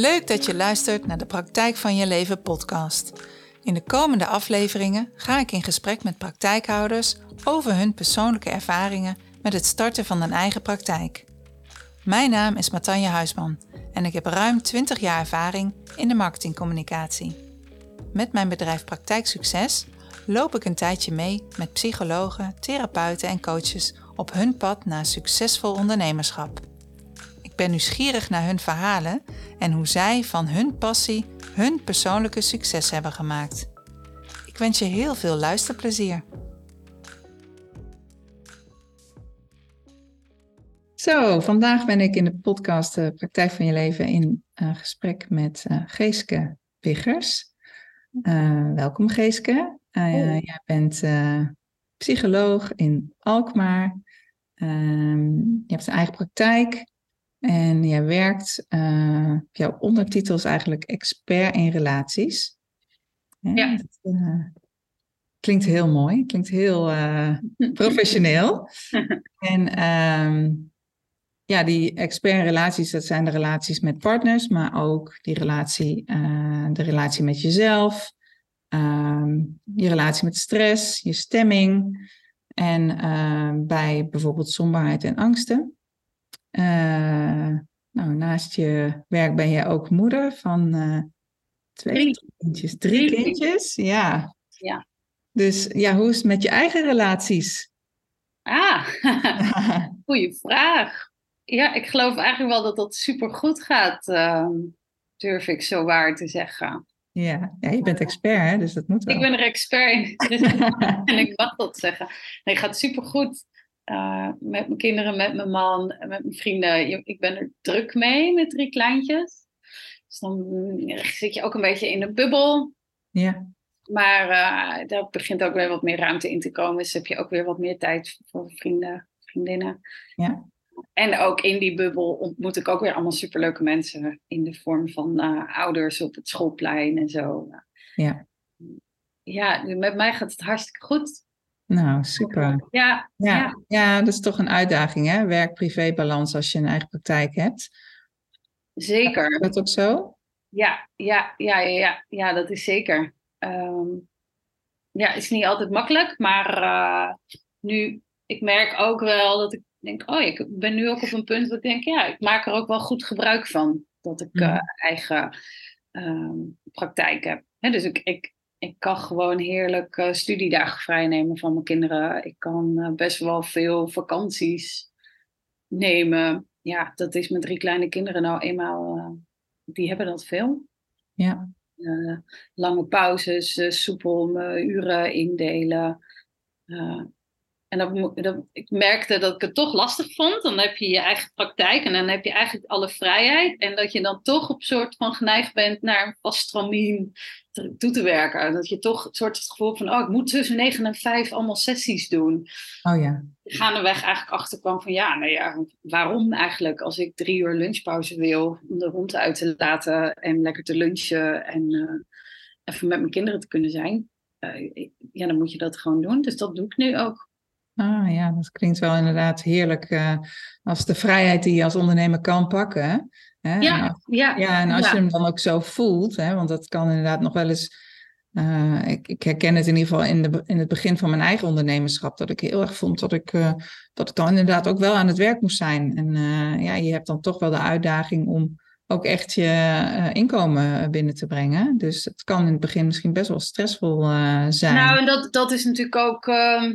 Leuk dat je luistert naar de Praktijk van je Leven podcast. In de komende afleveringen ga ik in gesprek met praktijkhouders over hun persoonlijke ervaringen met het starten van een eigen praktijk. Mijn naam is Matanja Huisman en ik heb ruim 20 jaar ervaring in de marketingcommunicatie. Met mijn bedrijf Praktijk Succes loop ik een tijdje mee met psychologen, therapeuten en coaches op hun pad naar succesvol ondernemerschap. Ik ben nieuwsgierig naar hun verhalen en hoe zij van hun passie hun persoonlijke succes hebben gemaakt. Ik wens je heel veel luisterplezier. Zo, vandaag ben ik in de podcast uh, Praktijk van je leven in uh, gesprek met uh, Geeske Piggers. welkom Geeske. Jij bent psycholoog in Alkmaar. Ehm, je hebt een eigen praktijk en jij werkt, uh, jouw ondertitel is eigenlijk expert in relaties. Ja. Dat, uh, klinkt heel mooi, klinkt heel uh, professioneel. en um, ja, die expert in relaties, dat zijn de relaties met partners, maar ook die relatie, de relatie met jezelf, um, je relatie met stress, je stemming. En bij bijvoorbeeld somberheid en angsten. Uh, nou, naast je werk ben je ook moeder van uh, twee drie. kindjes. Drie, drie kindjes, ja. ja. Dus ja, hoe is het met je eigen relaties? Ah, goede vraag. Ja, ik geloof eigenlijk wel dat dat super goed gaat, uh, durf ik zo waar te zeggen. Ja, ja je bent expert, hè? dus dat moet wel. Ik ben er expert in en ik mag dat zeggen. Nee, het gaat super goed. Uh, met mijn kinderen, met mijn man, met mijn vrienden. Ik ben er druk mee met drie kleintjes. Dus dan zit je ook een beetje in een bubbel. Ja. Maar uh, daar begint ook weer wat meer ruimte in te komen. Dus heb je ook weer wat meer tijd voor vrienden, vriendinnen. Ja. En ook in die bubbel ontmoet ik ook weer allemaal superleuke mensen. In de vorm van uh, ouders op het schoolplein en zo. Ja. Ja, met mij gaat het hartstikke goed. Nou, super. Ja, ja, ja. ja dat is toch een uitdaging, hè? Werk-privé-balans als je een eigen praktijk hebt. Zeker. Is dat ook zo? Ja, ja, ja, ja, ja, dat is zeker. Um, ja, het is niet altijd makkelijk, maar uh, nu, ik merk ook wel dat ik denk, oh, ik ben nu ook op een punt dat ik denk, ja, ik maak er ook wel goed gebruik van dat ik uh, eigen um, praktijk heb. He, dus ik, ik, ik kan gewoon heerlijk uh, studiedagen vrijnemen van mijn kinderen. Ik kan uh, best wel veel vakanties nemen. Ja, dat is met drie kleine kinderen nou eenmaal, uh, die hebben dat veel. Ja. lange pauzes, soepel uren indelen. En dat, dat, ik merkte dat ik het toch lastig vond. Dan heb je je eigen praktijk en dan heb je eigenlijk alle vrijheid. En dat je dan toch op soort van geneigd bent naar een vast stramien toe te werken. Dat je toch het soort het gevoel van, oh, ik moet tussen negen en vijf allemaal sessies doen. Oh ja. Gaandeweg eigenlijk achterkwam van, ja, nou ja, waarom eigenlijk? Als ik drie uur lunchpauze wil om de hond uit te laten en lekker te lunchen en uh, even met mijn kinderen te kunnen zijn. Uh, ja, dan moet je dat gewoon doen. Dus dat doe ik nu ook. Ah ja, dat klinkt wel inderdaad heerlijk uh, als de vrijheid die je als ondernemer kan pakken. Hè? Ja, en ja, ja, en als ja. je hem dan ook zo voelt, hè, want dat kan inderdaad nog wel eens. Uh, ik, ik, herken het in ieder geval in, de, in het begin van mijn eigen ondernemerschap, dat ik heel erg vond dat ik, uh, dat ik dan inderdaad ook wel aan het werk moest zijn. En ja, je hebt dan toch wel de uitdaging om ook echt je inkomen binnen te brengen. Dus het kan in het begin misschien best wel stressvol zijn. Nou, en dat, dat is natuurlijk ook ehm,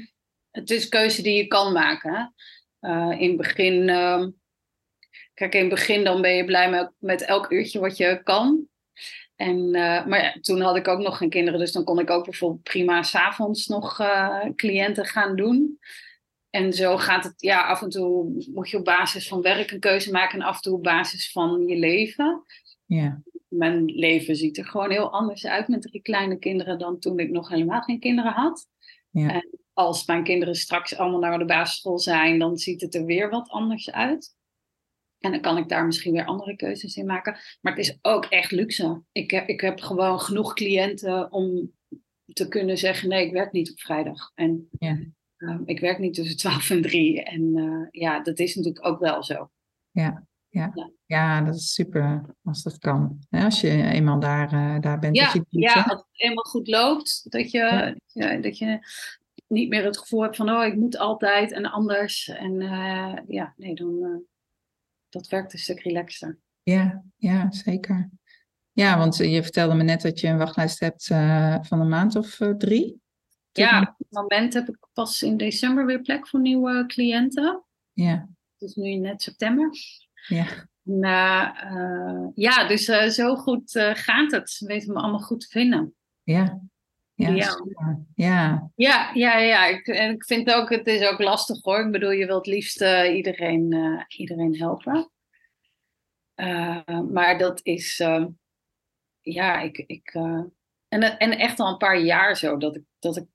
het is keuze die je kan maken. Uh, in het begin, uh, kijk, in het begin dan ben je blij met, met elk uurtje wat je kan. En, uh, maar ja, toen had ik ook nog geen kinderen, dus dan kon ik ook bijvoorbeeld prima s'avonds nog uh, cliënten gaan doen. En zo gaat het, ja, af en toe moet je op basis van werk een keuze maken en af en toe op basis van je leven. Ja. Mijn leven ziet er gewoon heel anders uit met drie kleine kinderen dan toen ik nog helemaal geen kinderen had. Ja. En als mijn kinderen straks allemaal naar de basisschool zijn, dan ziet het er weer wat anders uit. En dan kan ik daar misschien weer andere keuzes in maken. Maar het is ook echt luxe. Ik heb, ik heb gewoon genoeg cliënten om te kunnen zeggen: nee, ik werk niet op vrijdag. En ja. uh, ik werk niet tussen 12 en 3. En uh, ja, dat is natuurlijk ook wel zo. Ja. ja. ja. dat is super als dat kan. als je eenmaal daar, uh, daar bent. Ja, dat je ja, als het eenmaal goed loopt, dat je, ja. dat je niet meer het gevoel hebt van, oh, ik moet altijd en anders. En uh, ja, nee, dan, uh, dat werkt een stuk relaxter. Ja, ja, zeker. Ja, want je vertelde me net dat je een wachtlijst hebt van een maand of drie. Ja, op het moment heb ik pas in december weer plek voor nieuwe cliënten. Ja. Het is nu net september. Ja. uh, ja, dus zo goed gaat het. We weten me allemaal goed te vinden. Ja. Ja, ja. ja. Ja, ja, ja. Ik, en ik vind ook, het is ook lastig hoor. Ik bedoel, je wilt liefst iedereen, iedereen helpen. maar dat is, ja, ik, ik en, en echt al een paar jaar zo dat ik, dat ik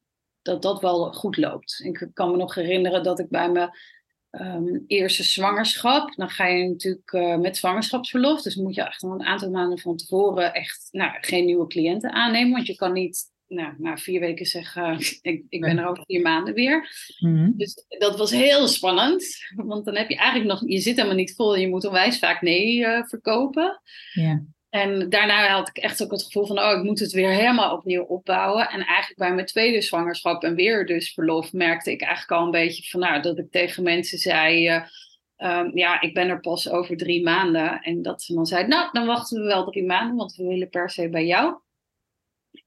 dat dat wel goed loopt. Ik kan me nog herinneren dat ik bij mijn um, eerste zwangerschap, dan ga je natuurlijk met zwangerschapsverlof, dus moet je echt al een aantal maanden van tevoren echt nou, geen nieuwe cliënten aannemen, want je kan niet nou, na vier weken zeggen, ik, ik ben er over vier maanden weer. Mm-hmm. Dus dat was heel spannend, want dan heb je eigenlijk nog, je zit helemaal niet vol en je moet onwijs vaak nee uh, verkopen. En daarna had ik echt ook het gevoel van, oh, ik moet het weer helemaal opnieuw opbouwen. En eigenlijk bij mijn tweede zwangerschap en weer dus verlof, merkte ik eigenlijk al een beetje van, nou, dat ik tegen mensen zei, uh, um, ja, ik ben er pas over drie maanden. En dat ze dan zeiden, nou, dan wachten we wel drie maanden, want we willen per se bij jou.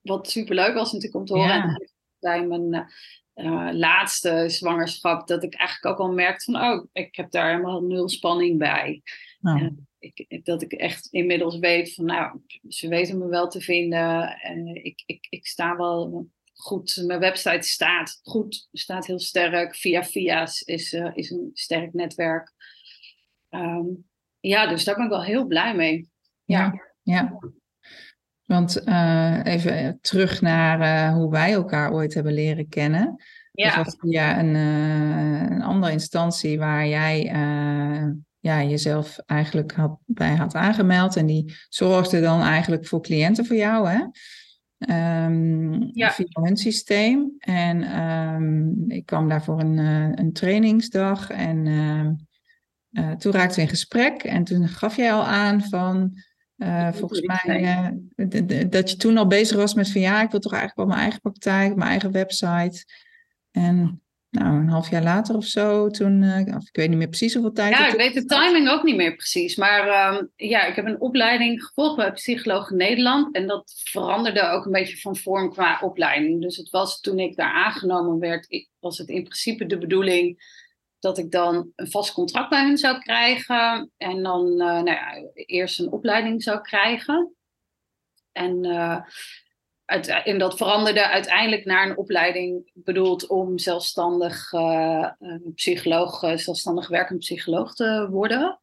Wat superleuk was natuurlijk om te horen. Ja. En bij mijn uh, laatste zwangerschap, dat ik eigenlijk ook al merkte van, oh, ik heb daar helemaal nul spanning bij. Nou. Ik, dat ik echt inmiddels weet van, nou, ze weten me wel te vinden. En ik, ik, ik sta wel goed. Mijn website staat goed, staat heel sterk. Via Via's is, uh, is een sterk netwerk. Um, ja, dus daar ben ik wel heel blij mee. Ja, ja. Want uh, even terug naar uh, hoe wij elkaar ooit hebben leren kennen. Ja. Dat was via een, een andere instantie waar jij ja, jezelf eigenlijk had, bij had aangemeld. En die zorgde dan eigenlijk voor cliënten voor jou, hè? Um, Ja. Via hun systeem. En um, ik kwam daar voor een, een trainingsdag. En uh, toen raakten we in gesprek. En toen gaf jij al aan van... Uh, volgens mij uh, dat je toen al bezig was met van ja, ik wil toch eigenlijk wel mijn eigen praktijk, mijn eigen website. En nou, een half jaar later of zo, toen, uh, of ik weet niet meer precies hoeveel tijd. Ja, ik weet de timing ook niet meer precies. Maar um, ja, ik heb een opleiding gevolgd bij Psycholoog Nederland. En dat veranderde ook een beetje van vorm qua opleiding. Dus het was toen ik daar aangenomen werd, was het in principe de bedoeling dat ik dan een vast contract bij hen zou krijgen. En dan uh, nou ja, eerst een opleiding zou krijgen. En uh, dat veranderde uiteindelijk naar een opleiding bedoeld om zelfstandig uh, psycholoog, zelfstandig werkend psycholoog te worden.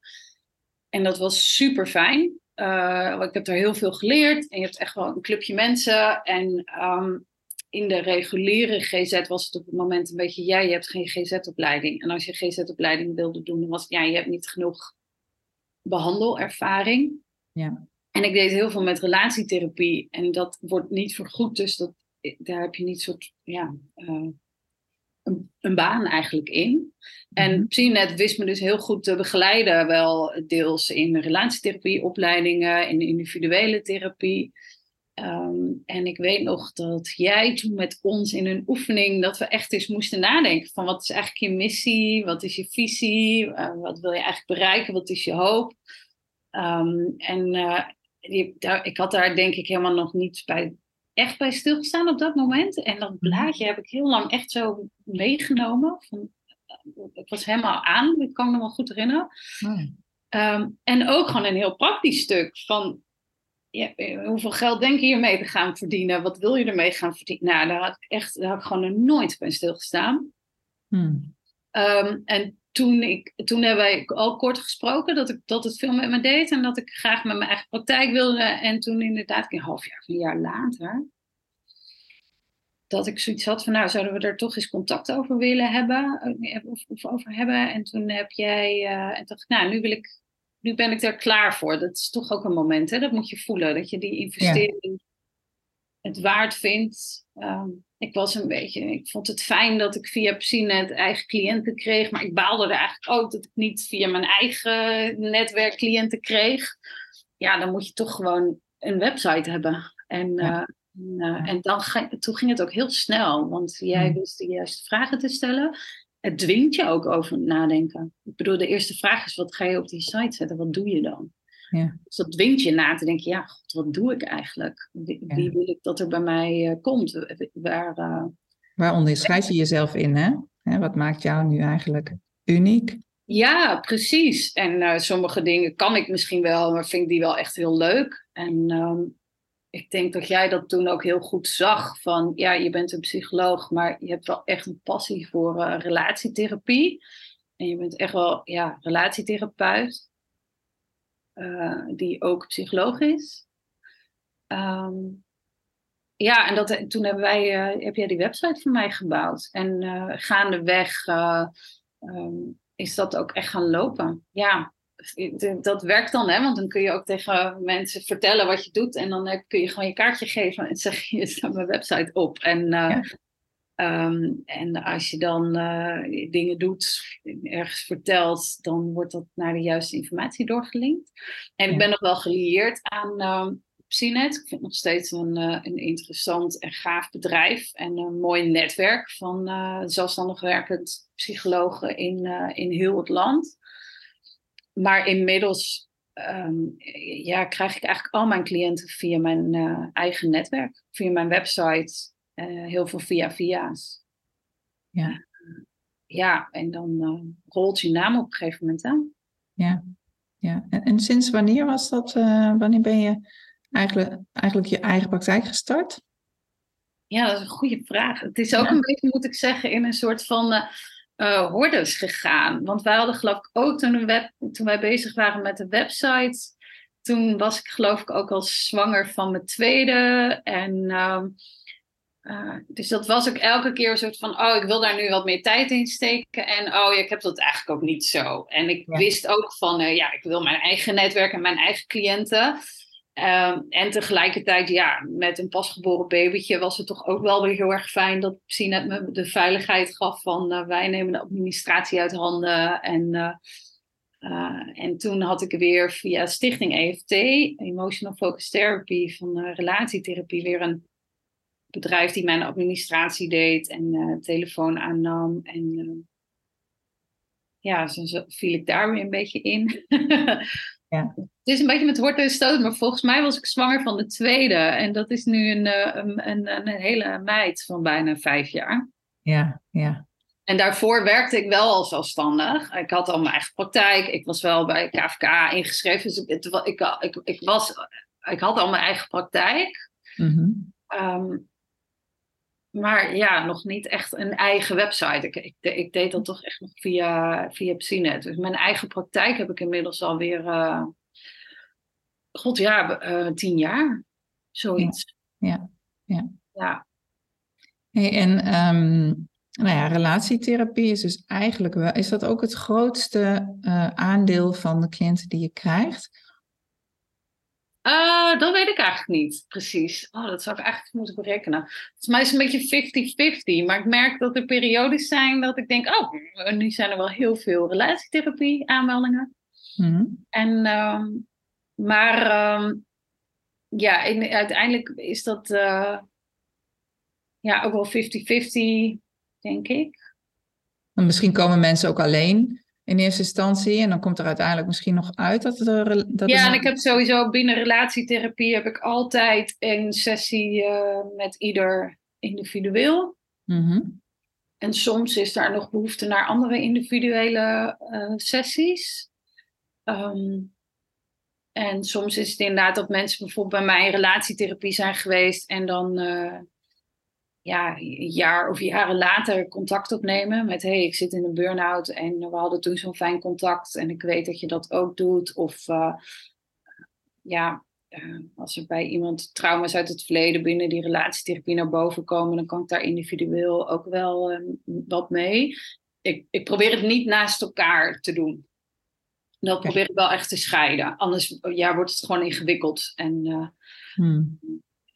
En dat was super fijn. Ik heb er heel veel geleerd. En je hebt echt wel een clubje mensen. En um, in de reguliere GZ was het op het moment een beetje, jij je hebt geen GZ-opleiding. En als je GZ-opleiding wilde doen, dan was het, ja, je hebt niet genoeg behandelervaring. Ja. En ik deed heel veel met relatietherapie en dat wordt niet vergoed, dus dat, daar heb je niet soort, ja, uh, een, een, baan eigenlijk in. En mm-hmm. Psynet wist me dus heel goed te begeleiden, wel deels in relatietherapieopleidingen, in individuele therapie. Um, en ik weet nog dat jij toen met ons in een oefening, dat we echt eens moesten nadenken van wat is eigenlijk je missie, wat is je visie, uh, wat wil je eigenlijk bereiken, wat is je hoop. Um, en uh, die, daar, ik had daar denk ik helemaal nog niet bij, echt bij stilgestaan op dat moment. En dat blaadje heb ik heel lang echt zo meegenomen. Van, ik was helemaal aan, ik kan me nog goed herinneren. Um, en ook gewoon een heel praktisch stuk van ja, hoeveel geld denk je hiermee te gaan verdienen? Wat wil je ermee gaan verdienen? Nou, daar had ik echt daar had ik gewoon nooit bij stilgestaan. Hmm. Um, en toen, ik, toen hebben wij al kort gesproken dat, ik, dat het veel met me deed en dat ik graag met mijn eigen praktijk wilde. En toen inderdaad, een half jaar, een jaar later, dat ik zoiets had van, nou, zouden we er toch eens contact over willen hebben? Of, of over hebben? En toen heb jij, uh, en dacht ik, nou, nu wil ik, nu ben ik er klaar voor. Dat is toch ook een moment, hè? Dat moet je voelen, dat je die investering ja. het waard vindt. Um, ik was een beetje, ik vond het fijn dat ik via Psinet eigen cliënten kreeg, maar ik baalde er eigenlijk ook dat ik niet via mijn eigen netwerk cliënten kreeg. Ja, dan moet je toch gewoon een website hebben. En, ja. uh, en dan toen ging het ook heel snel, want jij hmm. wist de juiste vragen te stellen. Het dwingt je ook over nadenken. Ik bedoel, de eerste vraag is: wat ga je op die site zetten? Wat doe je dan? Ja. Dus dat dwingt je na te denken, ja, god, wat doe ik eigenlijk? Wie, wie wil ik dat er bij mij uh, komt? Waar, uh... Waar onderscheid je jezelf in, hè? hè? Wat maakt jou nu eigenlijk uniek? Ja, precies. En uh, sommige dingen kan ik misschien wel, maar vind ik die wel echt heel leuk. En um, ik denk dat jij dat toen ook heel goed zag. Van ja, je bent een psycholoog, maar je hebt wel echt een passie voor relatietherapie. En je bent echt wel ja, relatietherapeut. Eh, die ook psycholoog is. Ehm, ja, en dat, toen hebben wij, uh, heb jij die website voor mij gebouwd. En gaandeweg um, is dat ook echt gaan lopen. Ja, dat werkt dan, hè? want dan kun je ook tegen mensen vertellen wat je doet. En dan kun je gewoon je kaartje geven en zeg je, staat mijn website op. En ja. Ehm, en als je dan uh, dingen doet, ergens vertelt, dan wordt dat naar de juiste informatie doorgelinkt. En ik ben nog wel gelieerd aan uh, Psinet. Ik vind het nog steeds een, uh, een interessant en gaaf bedrijf. En een mooi netwerk van zelfstandig werkend psychologen in, in heel het land. Maar inmiddels um, ja, krijg ik eigenlijk al mijn cliënten via mijn eigen netwerk, via mijn website uh, heel veel via via's. Ja. Ja, en dan uh, rolt je naam op een gegeven moment aan. Ja, ja. En, en sinds wanneer was dat? Wanneer ben je eigenlijk, eigenlijk je eigen praktijk gestart? Ja, dat is een goede vraag. Het is ook een beetje, moet ik zeggen, in een soort van uh, hordes gegaan. Want wij hadden geloof ik ook toen, web, toen wij bezig waren met de website, toen was ik geloof ik ook al zwanger van mijn tweede. En uh, uh, dus dat was ook elke keer een soort van, oh, ik wil daar nu wat meer tijd in steken. En oh, ja, ik heb dat eigenlijk ook niet zo. En ik wist ook van, uh, ja, ik wil mijn eigen netwerk en mijn eigen cliënten. Uh, en tegelijkertijd, ja, met een pasgeboren babytje was het toch ook wel weer heel erg fijn dat Psinet me de veiligheid gaf van, uh, wij nemen de administratie uit handen. En, en toen had ik weer via Stichting EFT, Emotional Focus Therapy, van relatietherapie, weer een bedrijf die mijn administratie deed en telefoon aannam. En ja, zo, viel ik daar weer een beetje in. ja. Het is een beetje met horten en stoot, maar volgens mij was ik zwanger van de tweede. En dat is nu een, uh, een, een, een, hele meid van bijna vijf jaar. Ja, ja. En daarvoor werkte ik wel al zelfstandig. Ik had al mijn eigen praktijk. Ik was wel bij KVK ingeschreven. Dus ik, ik, ik, ik, was, ik had al mijn eigen praktijk. Mm -hmm. um, maar ja, nog niet echt een eigen website. Ik, ik, ik deed dat toch echt nog via, via Psinet. Dus mijn eigen praktijk heb ik inmiddels alweer, uh, god ja, uh, tien jaar. Zoiets. Ja, ja. ja. Hey, en um, nou ja, relatietherapie is dus eigenlijk wel, is dat ook het grootste uh, aandeel van de cliënten die je krijgt? Uh, dat weet ik eigenlijk niet precies. Oh, dat zou ik eigenlijk moeten berekenen. Volgens mij is het een beetje 50-50. Maar ik merk dat er periodes zijn dat ik denk: oh, nu zijn er wel heel veel relatietherapie aanmeldingen. Mm En, uh, maar uh, ja, in, uiteindelijk is dat uh, ja, ook wel 50-50, denk ik. En misschien komen mensen ook alleen in eerste instantie. En dan komt er uiteindelijk misschien nog uit dat er. Dat ja, en ik heb sowieso binnen relatietherapie heb ik altijd een sessie uh, met ieder individueel. Mm En soms is daar nog behoefte naar andere individuele uh, sessies. Um, en soms is het inderdaad dat mensen bijvoorbeeld bij mij in relatietherapie zijn geweest en dan uh, ja, een jaar of jaren later contact opnemen met hey, ik zit in een burn-out en we hadden toen zo'n fijn contact en ik weet dat je dat ook doet. Of uh, ja, uh, als er bij iemand trauma's uit het verleden binnen die relatietherapie naar boven komen, dan kan ik daar individueel ook wel uh, wat mee. Ik, ik probeer het niet naast elkaar te doen. Dat probeer ik wel echt te scheiden. Anders ja, wordt het gewoon ingewikkeld. En, hmm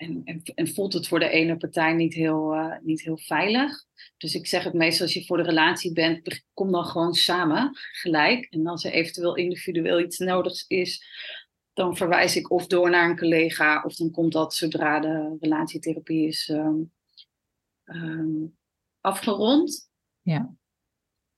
en, en, en, voelt het voor de ene partij niet heel, uh, niet heel veilig. Dus ik zeg het meestal als je voor de relatie bent, kom dan gewoon samen gelijk. En als er eventueel individueel iets nodigs is, dan verwijs ik of door naar een collega, of dan komt dat zodra de relatietherapie is um, um, afgerond. Ja.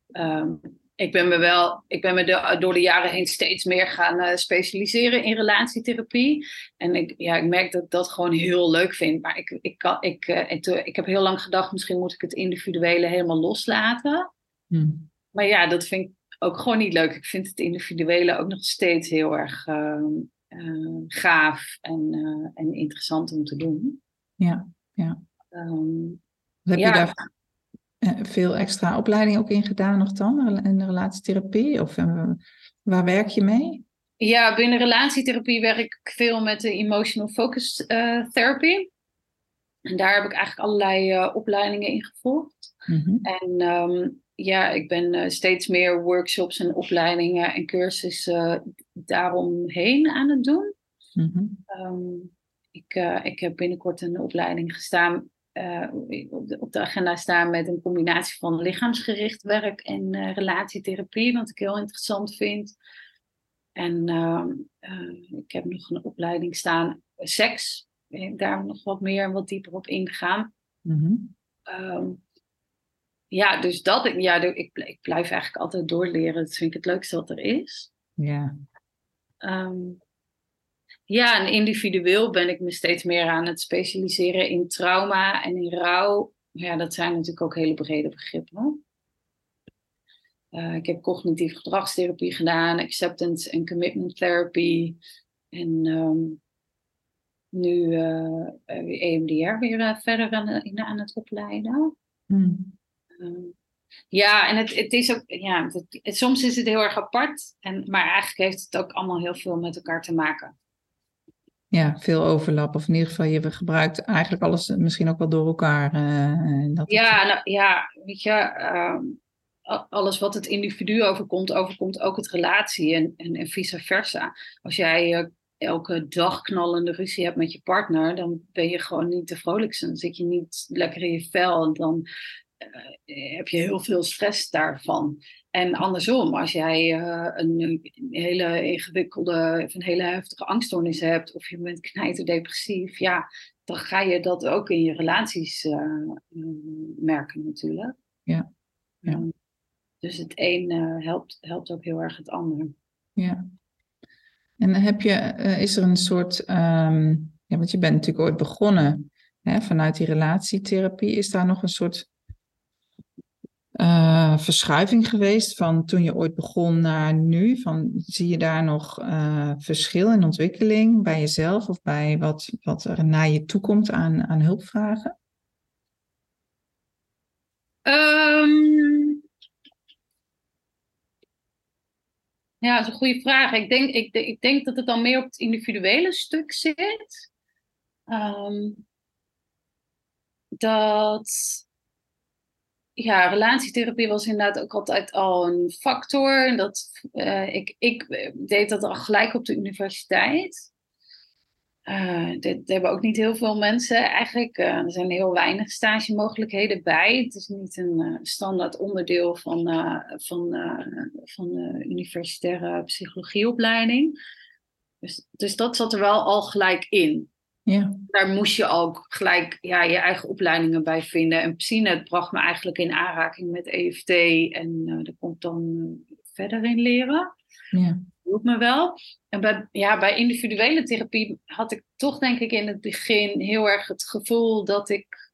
Um, ik ben me wel, ik ben me de, door de jaren heen steeds meer gaan uh, specialiseren in relatietherapie. En ik, ja, ik merk dat ik dat gewoon heel leuk vind. Maar ik, ik, kan, ik, uh, ik, ik, heb heel lang gedacht, misschien moet ik het individuele helemaal loslaten. Hmm. Maar ja, dat vind ik ook gewoon niet leuk. Ik vind het individuele ook nog steeds heel erg uh, gaaf en, en interessant om te doen. Ja, ja. Um, heb ja. je daar veel extra opleiding ook in gedaan nog dan, in de relatietherapie? Of uh, waar werk je mee? Ja, binnen relatietherapie werk ik veel met de emotional focus uh, therapy. En daar heb ik eigenlijk allerlei uh, opleidingen in gevolgd. Mm -hmm. En um, ja, ik ben steeds meer workshops en opleidingen en cursussen daaromheen aan het doen. Mm -hmm. um, ik, ik heb binnenkort een opleiding gestaan uh, op, de, op, de, agenda staan met een combinatie van lichaamsgericht werk en uh, relatietherapie, wat ik heel interessant vind. En uh, ik heb nog een opleiding staan, seks, daar nog wat meer en wat dieper op ingaan. Mm -hmm. um, ja, dus dat, ja, ik, ik blijf eigenlijk altijd doorleren. Dat vind ik het leukste wat er is. Ja. Um, ja, en individueel ben ik me steeds meer aan het specialiseren in trauma en in rouw. Ja, dat zijn natuurlijk ook hele brede begrippen. Uh, ik heb cognitieve gedragstherapie gedaan, acceptance en commitment therapy. En um, nu uh, EMDR weer uh, verder aan, in, aan het opleiden. Hmm. ja, en het, het is ook, ja, het, het, soms is het heel erg apart. En, maar eigenlijk heeft het ook allemaal heel veel met elkaar te maken ja, veel overlap. Of in ieder geval, je gebruikt eigenlijk alles misschien ook wel door elkaar. Uh, dat ja, nou, ja, weet je, uh, alles wat het individu overkomt, overkomt ook het relatie en, en, en vice versa. Als jij uh, elke dag knallende ruzie hebt met je partner, dan ben je gewoon niet te vrolijk. Dan zit je niet lekker in je vel en dan heb je heel veel stress daarvan. En andersom, als jij uh, een, een, hele ingewikkelde of een hele heftige angststoornis hebt, of je bent knijterdepressief, ja, dan ga je dat ook in je relaties uh, merken natuurlijk. Ja. ja. Um, dus het een uh, helpt, helpt ook heel erg het ander. Ja. En heb je, is er een soort, um, ja, want je bent natuurlijk ooit begonnen hè, vanuit die relatietherapie, is daar nog een soort uh, verschuiving geweest van toen je ooit begon naar nu? Van, zie je daar nog uh, verschil in ontwikkeling bij jezelf of bij wat, wat er naar je toekomt aan, aan hulpvragen? Um, ja, dat is een goede vraag. Ik denk, ik, ik denk dat het dan meer op het individuele stuk zit. Um, dat ja, relatietherapie was inderdaad ook altijd al een factor. Dat, uh, ik, ik deed dat al gelijk op de universiteit. Uh, dit, hebben ook niet heel veel mensen eigenlijk. Er zijn heel weinig stagemogelijkheden bij. Het is niet een standaard onderdeel van, van, van de universitaire psychologieopleiding. Dus, dus dat zat er wel al gelijk in. Ja. Daar moest je ook gelijk ja, je eigen opleidingen bij vinden. En Psynet bracht me eigenlijk in aanraking met EFT. En uh, daar kon ik dan verder in leren. Ja. Doet me wel. En bij, ja, bij individuele therapie had ik toch denk ik in het begin heel erg het gevoel dat ik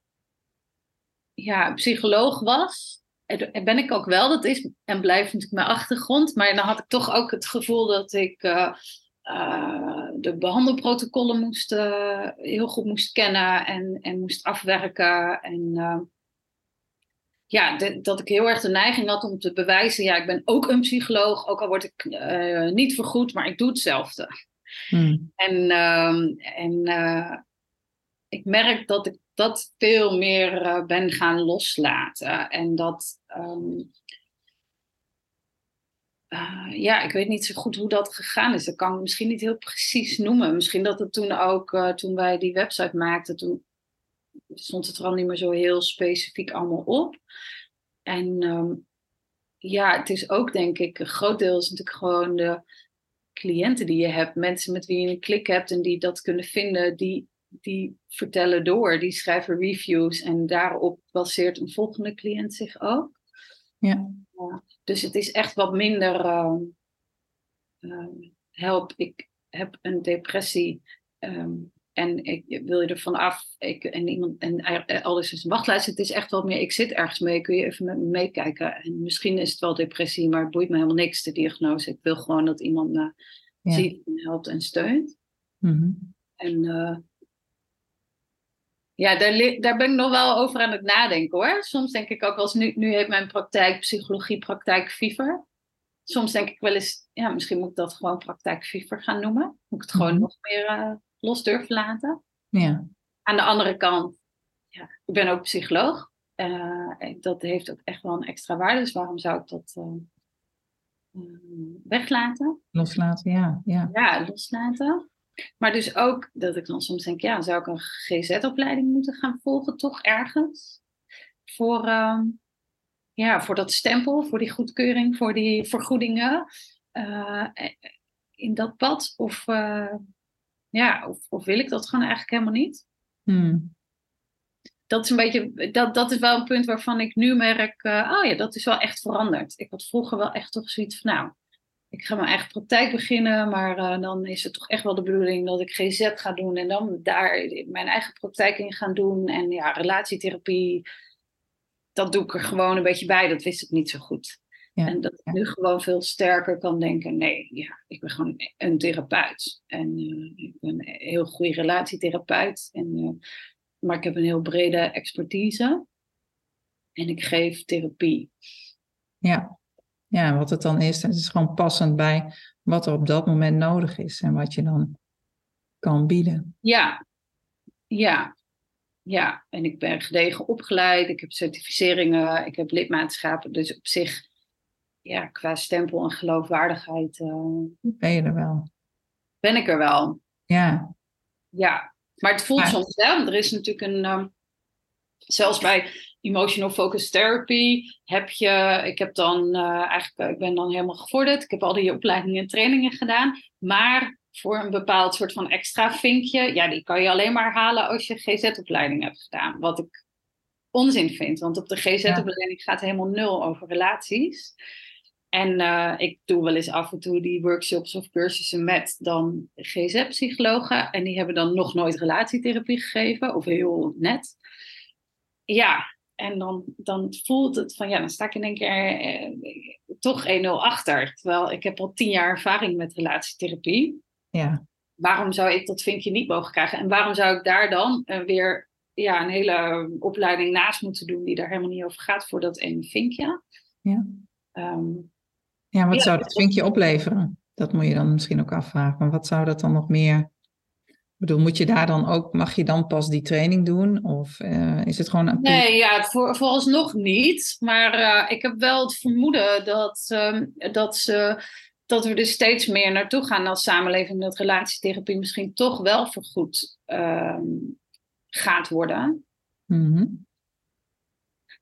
ja, psycholoog was. En ben ik ook wel, dat is en blijft natuurlijk mijn achtergrond. Maar dan had ik toch ook het gevoel dat ik... Uh, uh, de behandelprotocollen moest uh, heel goed moest kennen en, en moest afwerken. En uh, ja, de, dat ik heel erg de neiging had om te bewijzen, ja, ik ben ook een psycholoog, ook al word ik niet vergoed, maar ik doe hetzelfde. Hmm. En, ehm, en ik merk dat ik dat veel meer ben gaan loslaten. En dat. Um, uh, ja, ik weet niet zo goed hoe dat gegaan is. Dat kan ik misschien niet heel precies noemen. Misschien dat het toen ook, uh, toen wij die website maakten, toen stond het er al niet meer zo heel specifiek allemaal op. En um, ja, het is ook denk ik, een groot deel is natuurlijk gewoon de cliënten die je hebt, mensen met wie je een klik hebt en die dat kunnen vinden, die, die vertellen door, die schrijven reviews en daarop baseert een volgende cliënt zich ook. Ja. Dus het is echt wat minder uh, uh, help, ik heb een depressie um, en ik wil je ervan af. Ik, en iemand en alles is een wachtlijst. Het is echt wat meer. Ik zit ergens mee. Kun je even met me meekijken? En misschien is het wel depressie, maar het boeit me helemaal niks de diagnose. Ik wil gewoon dat iemand me ja. ziet en helpt en steunt. Mm-hmm. En uh, ja, daar, daar ben ik nog wel over aan het nadenken hoor. Soms denk ik ook als nu, nu heeft mijn praktijk psychologie praktijk fever. Soms denk ik wel eens, ja, misschien moet ik dat gewoon praktijk fever gaan noemen. Moet ik het gewoon mm-hmm. nog meer uh, los durven laten. Ja. Aan de andere kant, ja, ik ben ook psycholoog. Uh, dat heeft ook echt wel een extra waarde. Dus waarom zou ik dat uh, weglaten? Loslaten, ja. Ja, ja loslaten. Maar dus ook dat ik dan soms denk, ja, zou ik een GZ-opleiding moeten gaan volgen, toch ergens? Voor, uh, ja, voor dat stempel, voor die goedkeuring, voor die vergoedingen uh, in dat pad? Of, uh, ja, of, of, wil ik dat gewoon eigenlijk helemaal niet? Hmm. Dat is een beetje, dat, dat is wel een punt waarvan ik nu merk, oh ja, dat is wel echt veranderd. Ik had vroeger wel echt toch zoiets van, nou, ik ga mijn eigen praktijk beginnen, maar uh, dan is het toch echt wel de bedoeling dat ik GZ ga doen en dan daar mijn eigen praktijk in gaan doen. En ja, relatietherapie, dat doe ik er gewoon een beetje bij. Dat wist ik niet zo goed. Ja, en dat ik ja. nu gewoon veel sterker kan denken, nee, ja, ik ben gewoon een therapeut. En uh, ik ben een heel goede relatietherapeut. En, uh, maar ik heb een heel brede expertise. En ik geef therapie. Ja, ja, wat het dan is, het is gewoon passend bij wat er op dat moment nodig is en wat je dan kan bieden. Ja, ja, ja. En ik ben gedegen opgeleid, ik heb certificeringen, ik heb lidmaatschappen. Dus op zich, ja, qua stempel en geloofwaardigheid. Uh, ben je er wel? Ben ik er wel. Ja. Ja, maar het voelt maar... soms wel. Er is natuurlijk een. Uh, zelfs bij emotional focus therapy heb je, ik heb dan uh, eigenlijk, ik ben dan helemaal gevorderd. Ik heb al die opleidingen en trainingen gedaan. Maar voor een bepaald soort van extra vinkje, ja, die kan je alleen maar halen als je GZ-opleiding hebt gedaan. Wat ik onzin vind, want op de GZ-opleiding gaat helemaal nul over relaties. En uh, ik doe wel eens af en toe die workshops of cursussen met dan GZ-psychologen. En die hebben dan nog nooit relatietherapie gegeven, of heel net. Ja, en dan, dan voelt het van, ja, dan sta ik in één keer eh, toch 1-0 achter. Terwijl ik heb al tien jaar ervaring met relatietherapie. Ja. Waarom zou ik dat vinkje niet mogen krijgen? En waarom zou ik daar dan uh, weer ja, een hele opleiding naast moeten doen die daar helemaal niet over gaat voor dat ene vinkje? Ja. Um, ja, wat ja, zou dat vinkje opleveren? Dat moet je dan misschien ook afvragen. Maar wat zou dat dan nog meer bedoel, moet je daar dan ook, mag je dan pas die training doen? Of uh, is het gewoon een. Nee, ja, voor, vooralsnog niet. Maar uh, ik heb wel het vermoeden dat, um, dat, ze, dat we er steeds meer naartoe gaan als samenleving. Dat relatietherapie misschien toch wel vergoed um, gaat worden.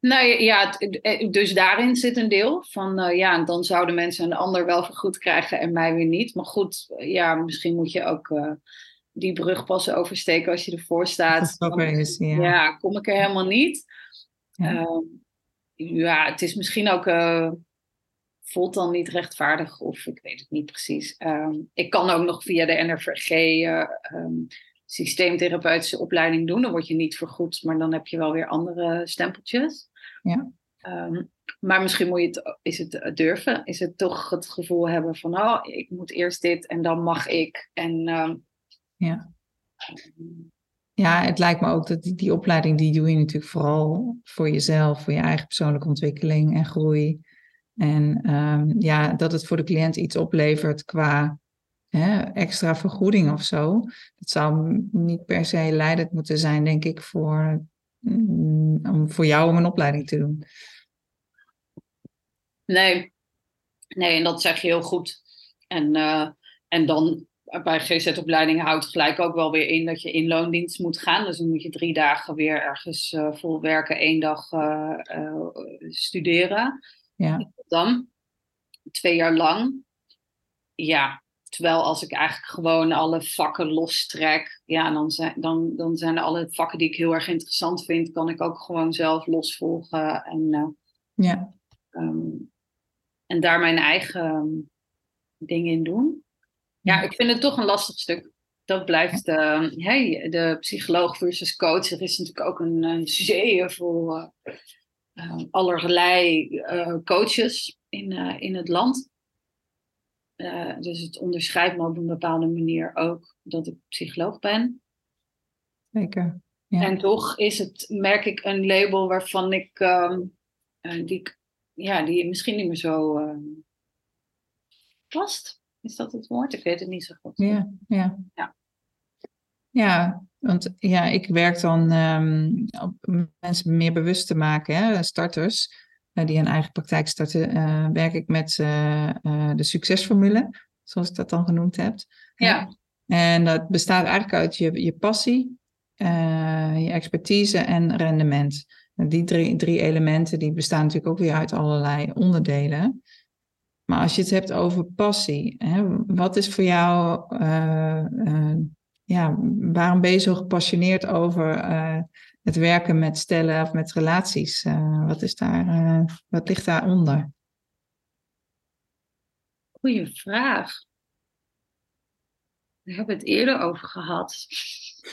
Nou ja, dus daarin zit een deel van, uh, ja, dan zouden mensen een ander wel vergoed krijgen en mij weer niet. Maar goed, ja, misschien moet je ook die brug pas oversteken als je ervoor staat. Dan, is, ja. ja. kom ik er helemaal niet. Ja, uh, ja het is misschien ook. Uh, voelt dan niet rechtvaardig, of ik weet het niet precies. Um, ik kan ook nog via de NRVG uh, um, systeemtherapeutische opleiding doen. Dan word je niet vergoed, maar dan heb je wel weer andere stempeltjes. Ja. Um, maar misschien moet je het, is het durven. Is het toch het gevoel hebben van, oh, ik moet eerst dit en dan mag ik. En ja. Ja, het lijkt me ook dat die, opleiding die doe je natuurlijk vooral voor jezelf, voor je eigen persoonlijke ontwikkeling en groei. En um, ja, dat het voor de cliënt iets oplevert qua hè, extra vergoeding of zo. Dat zou niet per se leidend moeten zijn, denk ik, voor, mm, om voor jou om een opleiding te doen. Nee, Nee, en dat zeg je heel goed. En, uh, en dan bij GZ-opleiding houdt gelijk ook wel weer in dat je in loondienst moet gaan. Dus dan moet je drie dagen weer ergens uh, vol werken, één dag uh, studeren. Ja. Dan twee jaar lang. Ja, terwijl als ik eigenlijk gewoon alle vakken lostrek, ja, dan zijn, dan, dan zijn er alle vakken die ik heel erg interessant vind, kan ik ook gewoon zelf losvolgen. En, ja. Um, en daar mijn eigen dingen in doen. Ja, ik vind het toch een lastig stuk. Dat blijft uh, hey, de psycholoog versus coach. Er is natuurlijk ook een uh, zee vol uh, uh, allerlei coaches in, in het land. dus het onderscheidt me op een bepaalde manier ook dat ik psycholoog ben. Zeker. Ja. En toch is het, merk ik, een label waarvan ik, ehm, die, ja, die misschien niet meer zo ehm, past. Is dat het woord? Ik weet het niet zo goed. Ja, ja. Ja, ja want ja, ik werk dan um, om mensen meer bewust te maken, hè, starters uh, die een eigen praktijk starten, uh, werk ik met uh, de succesformule, zoals ik dat dan genoemd heb. Ja. En dat bestaat eigenlijk uit je, je passie, je expertise en rendement. Die drie, drie elementen die bestaan natuurlijk ook weer uit allerlei onderdelen. Maar als je het hebt over passie, hè, wat is voor jou, uh, uh, ja, waarom ben je zo gepassioneerd over uh, het werken met stellen of met relaties? wat, is daar, wat ligt daaronder? Goeie vraag. We hebben het eerder over gehad.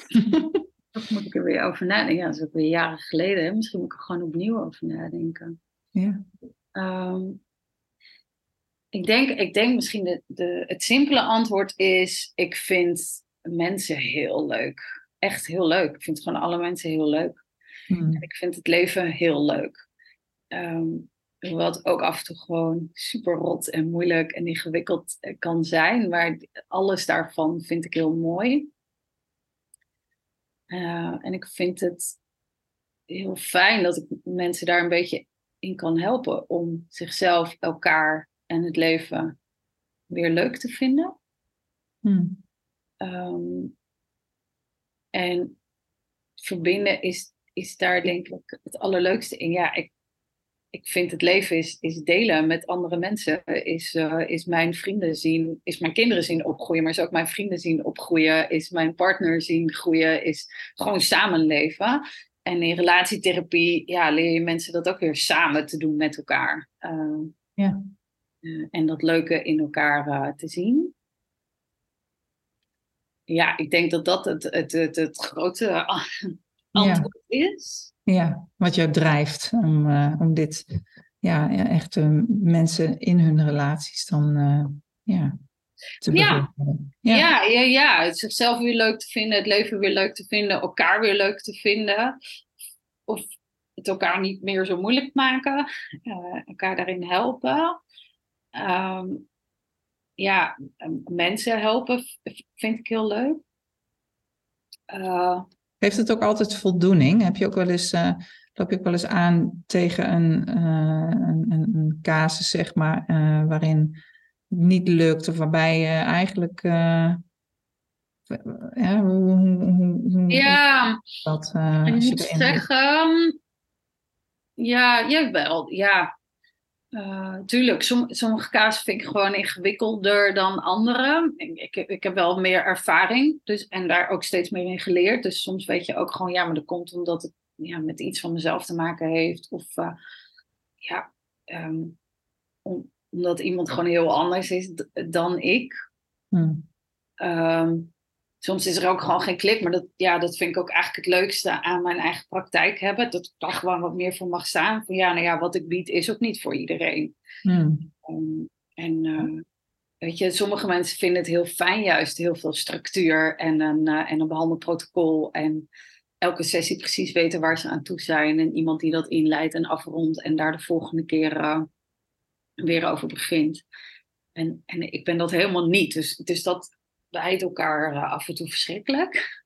Of moet ik er weer over nadenken? Ja, dat is ook weer jaren geleden. Misschien moet ik er gewoon opnieuw over nadenken. Ja. Um, ik denk, ik denk misschien de, de, het simpele antwoord is: ik vind mensen heel leuk. Echt heel leuk. Ik vind gewoon alle mensen heel leuk. Hmm. Ik vind het leven heel leuk. Um, wat ook af en toe gewoon super rot en moeilijk en ingewikkeld kan zijn. Maar alles daarvan vind ik heel mooi. Uh, en ik vind het heel fijn dat ik mensen daar een beetje in kan helpen om zichzelf, elkaar en het leven weer leuk te vinden. Hmm. Um, en verbinden is, is daar denk ik het allerleukste in. Ja, ik, ik vind het leven is, is delen met andere mensen. Is, uh, is mijn vrienden zien, is mijn kinderen zien opgroeien, maar is ook mijn vrienden zien opgroeien. Is mijn partner zien groeien. Is gewoon samenleven. En in relatietherapie ja, leer je mensen dat ook weer samen te doen met elkaar. Uh, ja. Uh, en dat leuke in elkaar uh, te zien. Ja, ik denk dat dat het, het, het, het grote antwoord ja. is. Ja, wat jou drijft om, om dit, ja, ja echt mensen in hun relaties dan, ja, te ja. Ja. ja. Ja, zichzelf weer leuk te vinden, het leven weer leuk te vinden, elkaar weer leuk te vinden. Of het elkaar niet meer zo moeilijk maken, elkaar daarin helpen. Um, ja, mensen helpen vind ik heel leuk. Uh, Heeft het ook altijd voldoening? Heb je ook wel eens, uh, loop je ook wel eens aan tegen een, uh, een, een, casus, zeg maar, waarin het niet lukt of waarbij je eigenlijk. ja, hoe, hoe, hoe, ja, dat, ik moet zeggen. Ja, jawel. Ja, uh, tuurlijk, som, sommige kazen vind ik gewoon ingewikkelder dan andere. Ik, ik, ik, heb wel meer ervaring dus, en daar ook steeds meer in geleerd. Dus soms weet je ook gewoon, ja, maar dat komt omdat het ja, met iets van mezelf te maken heeft. Of uh, ja, um, om, omdat iemand gewoon heel anders is dan ik. Hmm. Um, soms is er ook gewoon geen klik, maar dat, ja, dat vind ik ook eigenlijk het leukste aan mijn eigen praktijk hebben. Dat ik daar gewoon wat meer voor mag staan. Van ja, nou ja, wat ik bied is ook niet voor iedereen. Hmm. Um, en uh, weet je, sommige mensen vinden het heel fijn, juist heel veel structuur en een, uh, en een behandelprotocol. En elke sessie precies weten waar ze aan toe zijn. En iemand die dat inleidt en afrondt en daar de volgende keer uh, weer over begint. En, en ik ben dat helemaal niet. Dus, dus dat, bijt elkaar uh, af en toe verschrikkelijk.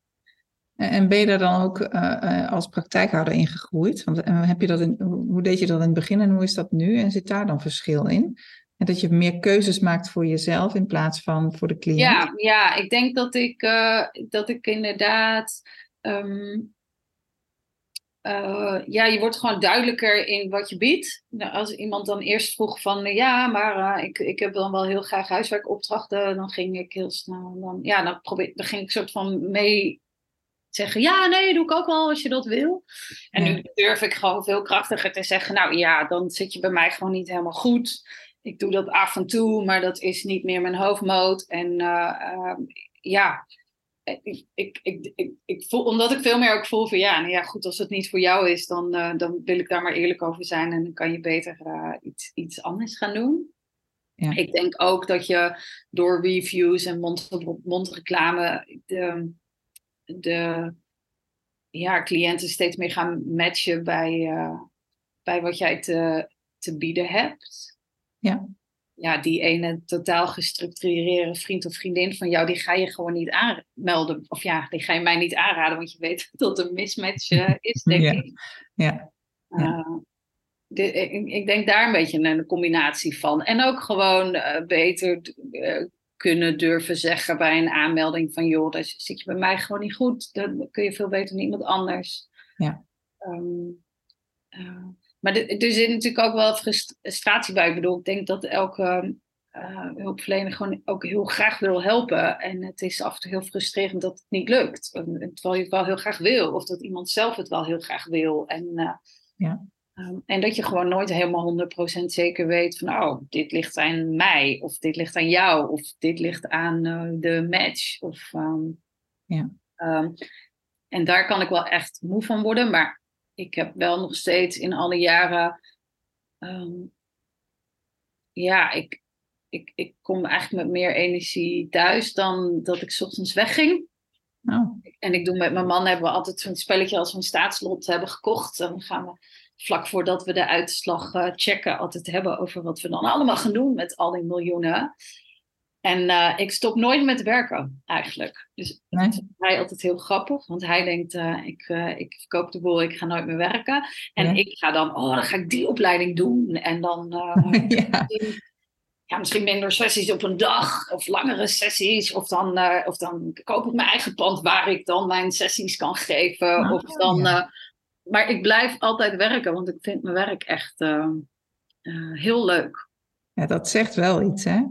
En ben je daar dan ook uh, als praktijkhouder in gegroeid? Want heb je dat in, hoe deed je dat in het begin en hoe is dat nu? En zit daar dan verschil in? En dat je meer keuzes maakt voor jezelf in plaats van voor de cliënt. Ja, ja ik denk dat ik, uh, dat ik inderdaad. Um, uh, ja, je wordt gewoon duidelijker in wat je biedt. Nou, als iemand dan eerst vroeg van ja, maar uh, ik, ik heb dan wel heel graag huiswerkopdrachten, dan ging ik heel snel. Dan, ja, dan, probeer, dan ging ik soort van mee zeggen: ja, nee, doe ik ook wel als je dat wil. En ja. nu durf ik gewoon veel krachtiger te zeggen: nou ja, dan zit je bij mij gewoon niet helemaal goed ik doe dat af en toe, maar dat is niet meer mijn hoofdmoot. En uh, ja, ik, ik, ik, ik, ik voel, omdat ik veel meer ook voel van ja, nou ja, goed, als het niet voor jou is, dan, uh, dan wil ik daar maar eerlijk over zijn en dan kan je beter uh, iets, iets anders gaan doen. Ja. Ik denk ook dat je door reviews en mondreclame de, de ja, cliënten steeds meer gaan matchen bij, bij wat jij te, te bieden hebt. Ja. Ja, die ene totaal gestructureerde vriend of vriendin van jou, die ga je gewoon niet aanmelden. Of ja, die ga je mij niet aanraden, want je weet dat een mismatch uh, is, denk ja. ik. Ja. Uh, de, ik, ik, denk daar een beetje een combinatie van. En ook gewoon uh, beter kunnen durven zeggen bij een aanmelding van joh, daar zit je bij mij gewoon niet goed. Dan kun je veel beter dan iemand anders. Ja. Um, maar er zit natuurlijk ook wel frustratie bij. Ik bedoel, ik denk dat elke uh, hulpverlener gewoon ook heel graag wil helpen. En het is af en toe heel frustrerend dat het niet lukt. Terwijl je het wel heel graag wil. Of dat iemand zelf het wel heel graag wil. En, uh, ja. um, en dat je gewoon nooit helemaal 100% zeker weet van... oh, dit ligt aan mij. Of dit ligt aan jou. Of dit ligt aan uh, de match. Of, um, ja. Um, en daar kan ik wel echt moe van worden. Maar ik heb wel nog steeds in alle jaren. Um, ja, ik, ik, ik kom eigenlijk met meer energie thuis dan dat ik s ochtends wegging. Oh. En ik doe met mijn man hebben we altijd zo'n spelletje als we een staatslot hebben gekocht. Dan gaan we vlak voordat we de uitslag uh, checken altijd hebben over wat we dan allemaal gaan doen met al die miljoenen. En uh, ik stop nooit met werken, eigenlijk. Dus nee. dat is hij altijd heel grappig. Want hij denkt, uh, ik, uh, ik verkoop de boel, ik ga nooit meer werken. En ik ga dan, oh, dan ga ik die opleiding doen. En dan Ja. misschien, ja, misschien minder sessies op een dag. Of langere sessies. Of dan, eh, of dan koop ik mijn eigen pand waar ik dan mijn sessies kan geven. Ah, of dan, ja. eh, maar ik blijf altijd werken, want ik vind mijn werk echt eh, eh, heel leuk. Ja, dat zegt wel iets, hè?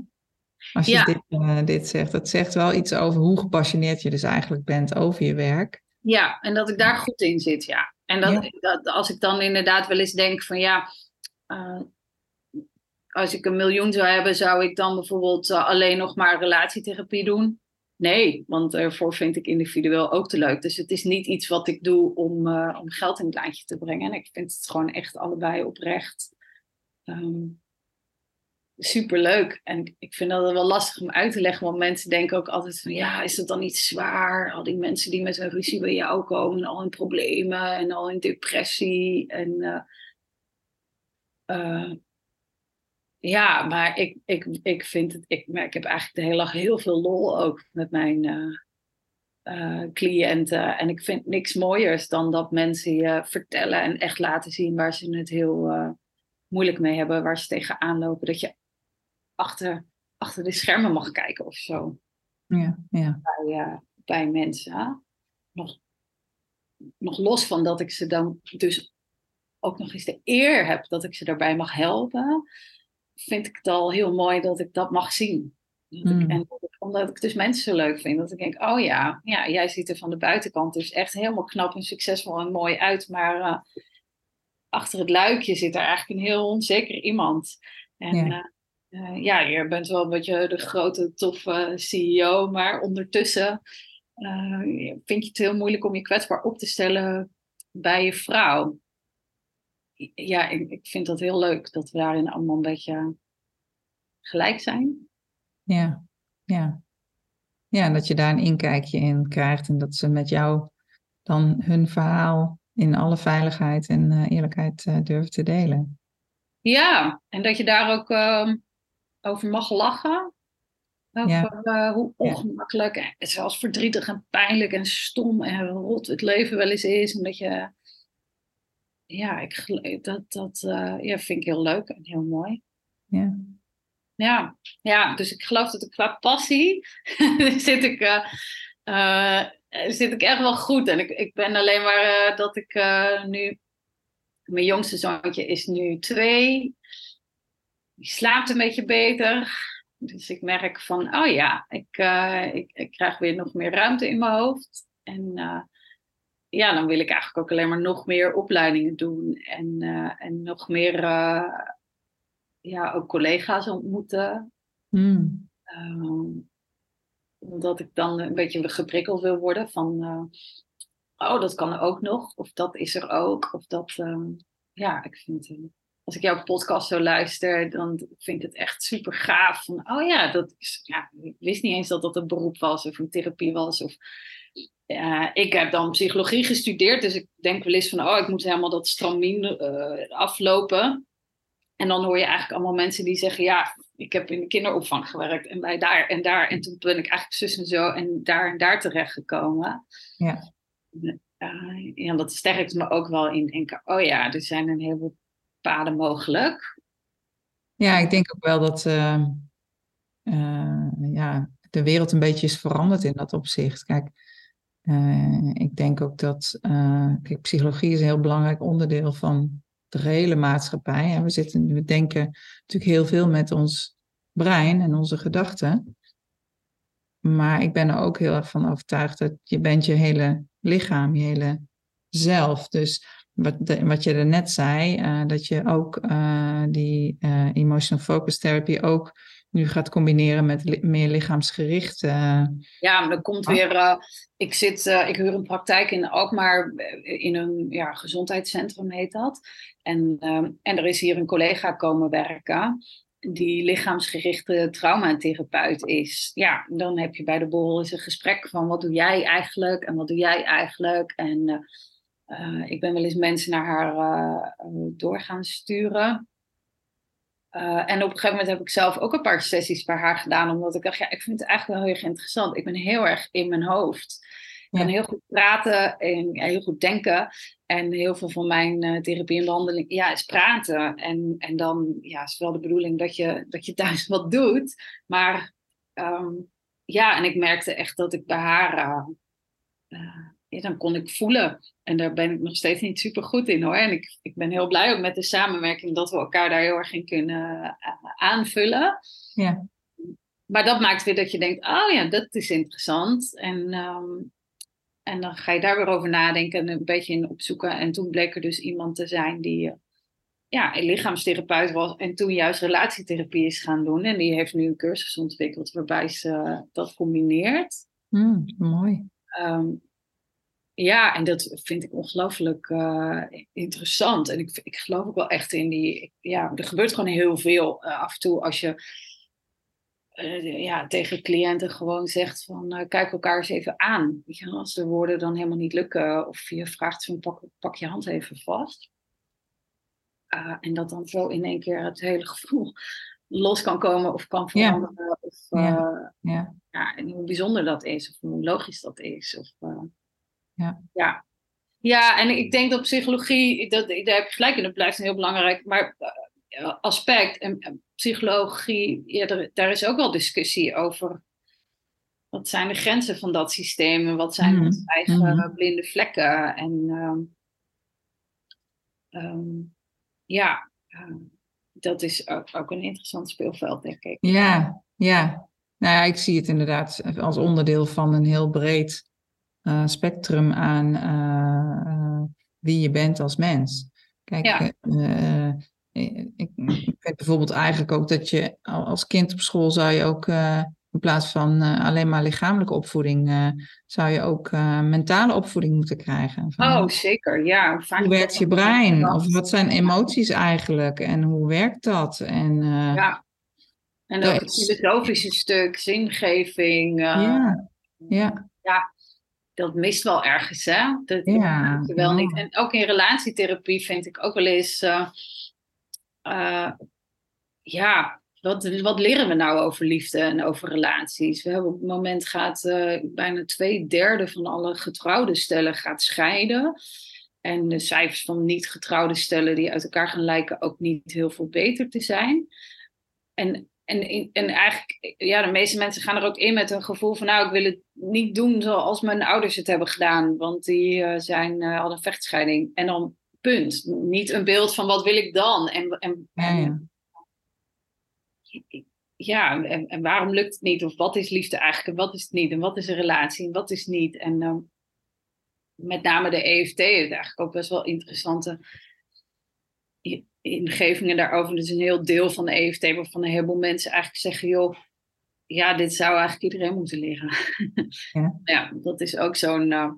Als je Ja. dit, eh, dit zegt, dat zegt wel iets over hoe gepassioneerd je dus eigenlijk bent over je werk. Ja, en dat ik daar goed in zit, ja. En dat, dat, als ik dan inderdaad wel eens denk van ja, uh, als ik een miljoen zou hebben, zou ik dan bijvoorbeeld uh, alleen nog maar relatietherapie doen? Nee, want daarvoor vind ik individueel ook te leuk. Dus het is niet iets wat ik doe om, om geld in het laadje te brengen. En ik vind het gewoon echt allebei oprecht um, superleuk. En ik vind dat wel lastig om uit te leggen, want mensen denken ook altijd van ja, is dat dan niet zwaar? Al die mensen die met een ruzie bij jou komen, al hun problemen en al hun depressie. En uh, uh, ja, maar ik, ik, ik vind het, ik, ik heb eigenlijk de hele dag heel veel lol ook met mijn uh, cliënten. En ik vind niks mooiers dan dat mensen je vertellen en echt laten zien waar ze het heel moeilijk mee hebben, waar ze tegenaan lopen. Dat je achter, achter de schermen mag kijken of zo. Ja, ja. Bij, uh, bij mensen. Nog, nog los van dat ik ze dan dus ook nog eens de eer heb dat ik ze daarbij mag helpen, vind ik het al heel mooi dat ik dat mag zien. Dat Mm. ik, en omdat ik dus mensen zo leuk vind, dat ik denk, oh ja, ja, jij ziet er van de buitenkant dus echt helemaal knap en succesvol en mooi uit, maar uh, achter het luikje zit er eigenlijk een heel onzeker iemand. En Ja. uh, uh, ja, je bent wel een beetje de grote, toffe CEO, maar ondertussen uh, vind je het heel moeilijk om je kwetsbaar op te stellen bij je vrouw. Ja, ik, ik vind dat heel leuk dat we daarin allemaal een beetje gelijk zijn. Ja, ja. Ja, en dat je daar een inkijkje in krijgt en dat ze met jou dan hun verhaal in alle veiligheid en uh, eerlijkheid uh, durven te delen. Ja, en dat je daar ook uh, over mag lachen. Over ja. hoe ongemakkelijk en zelfs verdrietig en pijnlijk en stom en rot het leven wel eens is. En dat je, ja, ik, dat, dat uh, ja, vind ik heel leuk en heel mooi. Ja. ja, ja, dus ik geloof dat ik qua passie zit ik, uh, uh, zit ik echt wel goed. En ik, ik ben alleen maar uh, dat ik nu, mijn jongste zoontje is nu twee, die slaapt een beetje beter. Dus ik merk van, oh ja, ik, ik, ik krijg weer nog meer ruimte in mijn hoofd. En ja, dan wil ik eigenlijk ook alleen maar nog meer opleidingen doen en, en nog meer ja, ook collega's ontmoeten. Hmm. Um, omdat ik dan een beetje geprikkeld wil worden van, uh, oh, dat kan ook nog, of dat is er ook, of dat, um, ja, ik vind, uh, als ik jouw podcast zo luister, dan vind ik het echt super gaaf. Van, oh ja, dat is, ja, ik wist niet eens dat dat een beroep was of een therapie was. Of, uh, ik heb dan psychologie gestudeerd, dus ik denk wel eens van, oh, ik moet helemaal dat stramien aflopen. En dan hoor je eigenlijk allemaal mensen die zeggen: Ja, ik heb in de kinderopvang gewerkt en bij daar en daar. En toen ben ik eigenlijk zus en zo en daar en daar terechtgekomen. Ja. Uh, ja, dat sterkt me ook wel in denken: Oh ja, er zijn een heleboel paden mogelijk. Ja, ik denk ook wel dat uh, uh, ja, de wereld een beetje is veranderd in dat opzicht. Kijk, ik denk ook dat kijk, psychologie is een heel belangrijk onderdeel van de hele maatschappij. En we, zitten, we denken natuurlijk heel veel met ons brein en onze gedachten. Maar ik ben er ook heel erg van overtuigd dat je bent je hele lichaam, je hele zelf. Dus wat, wat je er net zei, uh, dat je ook uh, die uh, emotional focus therapy ook nu gaat combineren met li meer lichaamsgericht. Ja, maar er komt weer. Ik, zit, ik huur een praktijk in Alkmaar, in een ja, gezondheidscentrum heet dat. En, ehm, en er is hier een collega komen werken die lichaamsgerichte traumatherapeut is. Ja, dan heb je bij de borrel eens een gesprek van wat doe jij eigenlijk en wat doe jij eigenlijk. En ik ben wel eens mensen naar haar door gaan sturen. Uh, en op een gegeven moment heb ik zelf ook een paar sessies bij haar gedaan, omdat ik dacht, ja, ik vind het eigenlijk wel heel erg interessant. Ik ben heel erg in mijn hoofd. Ik kan heel goed praten en heel goed denken. En heel veel van mijn uh, therapie en behandeling ja, is praten. En, en dan ja, is wel de bedoeling dat je, dat je thuis wat doet. Maar um, ja, en ik merkte echt dat ik bij haar uh, ja, dan kon ik voelen. En daar ben ik nog steeds niet super goed in hoor. En ik, ik ben heel blij ook met de samenwerking dat we elkaar daar heel erg in kunnen uh, aanvullen. Ja. Maar dat maakt weer dat je denkt, oh ja, dat is interessant. En, um, en dan ga je daar weer over nadenken en een beetje in opzoeken. En toen bleek er dus iemand te zijn die uh, ja, een lichaamstherapeut was en toen juist relatietherapie is gaan doen. En die heeft nu een cursus ontwikkeld waarbij ze dat combineert. Mm, mooi. Um, ja, en dat vind ik ongelooflijk uh, interessant. En ik, ik geloof ook wel echt in die. Ja, er gebeurt gewoon heel veel uh, af en toe als je uh, ja, tegen cliënten gewoon zegt: van kijk elkaar eens even aan. Weet je, als de woorden dan helemaal niet lukken, of je vraagt van pak, pak je hand even vast. en dat dan zo in één keer het hele gevoel los kan komen of kan veranderen. Ja. Of, ja. Ja. ja. en hoe bijzonder dat is, of hoe logisch dat is. Of, ja. ja. Ja, en ik denk dat psychologie, dat, daar heb je gelijk in, dat blijft een heel belangrijk maar, uh, aspect. En, psychologie, ja, daar is ook wel discussie over. Wat zijn de grenzen van dat systeem en wat zijn mm. onze eigen mm. blinde vlekken? En um, um, ja, uh, dat is ook, ook, een interessant speelveld, denk ik. Ja, ja. Nou ja, ik zie het inderdaad als onderdeel van een heel breed uh, spectrum aan uh, wie je bent als mens. Kijk, ik, ik, vind bijvoorbeeld eigenlijk ook dat je als kind op school zou je ook in plaats van alleen maar lichamelijke opvoeding, zou je ook mentale opvoeding moeten krijgen. Van, oh, zeker, ja. hoe werkt je brein? Of wat zijn emoties eigenlijk? En hoe werkt dat? En, ja. En ook het filosofische stuk, zingeving. ja, ja. ja dat mist wel ergens, hè? Dat, ja, wel niet. En ook in relatietherapie vind ik ook wel eens, uh, uh, ja, wat, wat leren we nou over liefde en over relaties? We hebben op het moment gaat uh, bijna twee derde van alle getrouwde stellen gaat scheiden. En de cijfers van niet getrouwde stellen die uit elkaar gaan lijken ook niet heel veel beter te zijn. En en, en eigenlijk, ja, de meeste mensen gaan er ook in met een gevoel van, nou, ik wil het niet doen zoals mijn ouders het hebben gedaan, want die uh, zijn, uh, hadden een vechtscheiding. En dan punt. Niet een beeld van wat wil ik dan? En, en, ja, ja. ja en, en, waarom lukt het niet? Of wat is liefde eigenlijk en wat is het niet? En wat is een relatie en wat is niet? En uh, met name de EFT heeft eigenlijk ook best wel interessante ingevingen daarover. Dus een heel deel van de EFT waarvan een heleboel mensen eigenlijk zeggen, joh, ja, dit zou eigenlijk iedereen moeten leren. Ja, ja dat is ook zo'n, uh,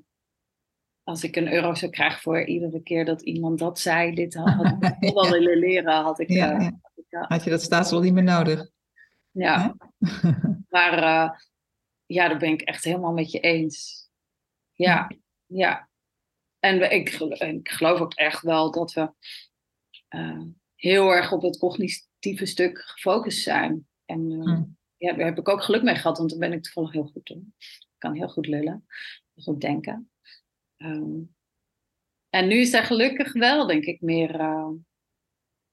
als ik een euro zou krijgen voor iedere keer dat iemand dat zei, dit had, ik wel willen leren, had ik... Ja, uh. Had, ik uh, had, je dat staatsel niet meer nodig. Ja, maar ja, daar ben ik echt helemaal met je eens. Ja, ja. En ik, ik geloof ook echt wel dat we uh, heel erg op het cognitieve stuk gefocust zijn. En uh, ja, daar heb ik ook geluk mee gehad, want daar ben ik toevallig heel goed in. Ik kan heel goed lullen, goed denken. Um, en nu is er gelukkig wel, denk ik, meer uh,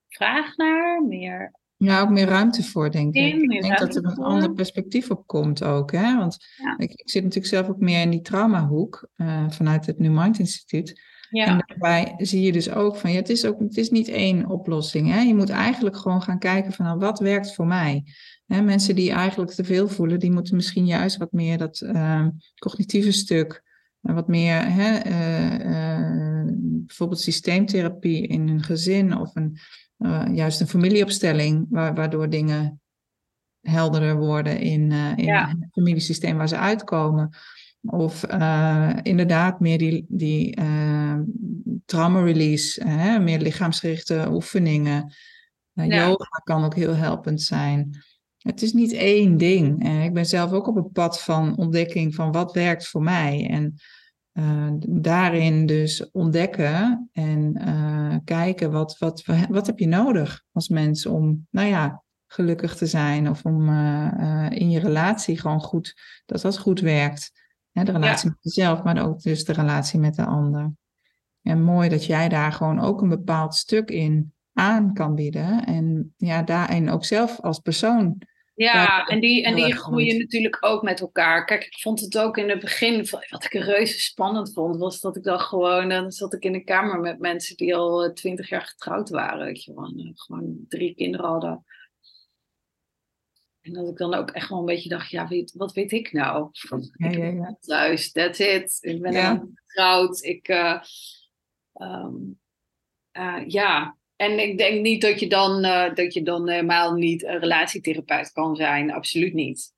vraag naar, meer ja, ook meer ruimte voor, denk ik. Ik denk dat er een ander perspectief op komt ook. Hè? Want ik, ik, zit natuurlijk zelf ook meer in die traumahoek uh, vanuit het New Mind Instituut. Ja. En daarbij zie je dus ook van, ja, het is, ook, het is niet één oplossing. Hè? Je moet eigenlijk gewoon gaan kijken van, nou, wat werkt voor mij? Hè, mensen die eigenlijk te veel voelen, die moeten misschien juist wat meer dat uh, cognitieve stuk, uh, wat meer, hè, uh, bijvoorbeeld systeemtherapie in een gezin of een, juist een familieopstelling, waardoor dingen helderder worden in, in het familiesysteem waar ze uitkomen. Of inderdaad meer die, die trauma release, hè, meer lichaamsgerichte oefeningen. Uh, ja. Yoga kan ook heel helpend zijn. Het is niet één ding. En ik ben zelf ook op een pad van ontdekking van wat werkt voor mij. En daarin dus ontdekken en kijken wat, wat, wat heb je nodig als mens om, nou ja, gelukkig te zijn of om in je relatie gewoon goed, dat dat goed werkt de relatie met jezelf, maar ook dus de relatie met de ander. En mooi dat jij daar gewoon ook een bepaald stuk in aan kan bieden. En ja, daarin ook zelf als persoon. Ja, en die, en die groeien natuurlijk ook met elkaar. Kijk, ik vond het ook in het begin, wat ik reuze spannend vond, was dat ik dan gewoon, dan zat ik in een kamer met mensen die al eh, twintig jaar getrouwd waren. Weet je, gewoon, gewoon drie kinderen hadden. En dat ik dan ook echt wel een beetje dacht, ja, weet, wat weet ik nou? Ja, ja, ja. Thuis, that's it. Ik ben ja. getrouwd. Ik, uh, um, uh, ja, en ik denk niet dat je dan, uh, dat je dan helemaal niet een relatietherapeut kan zijn. Absoluut niet.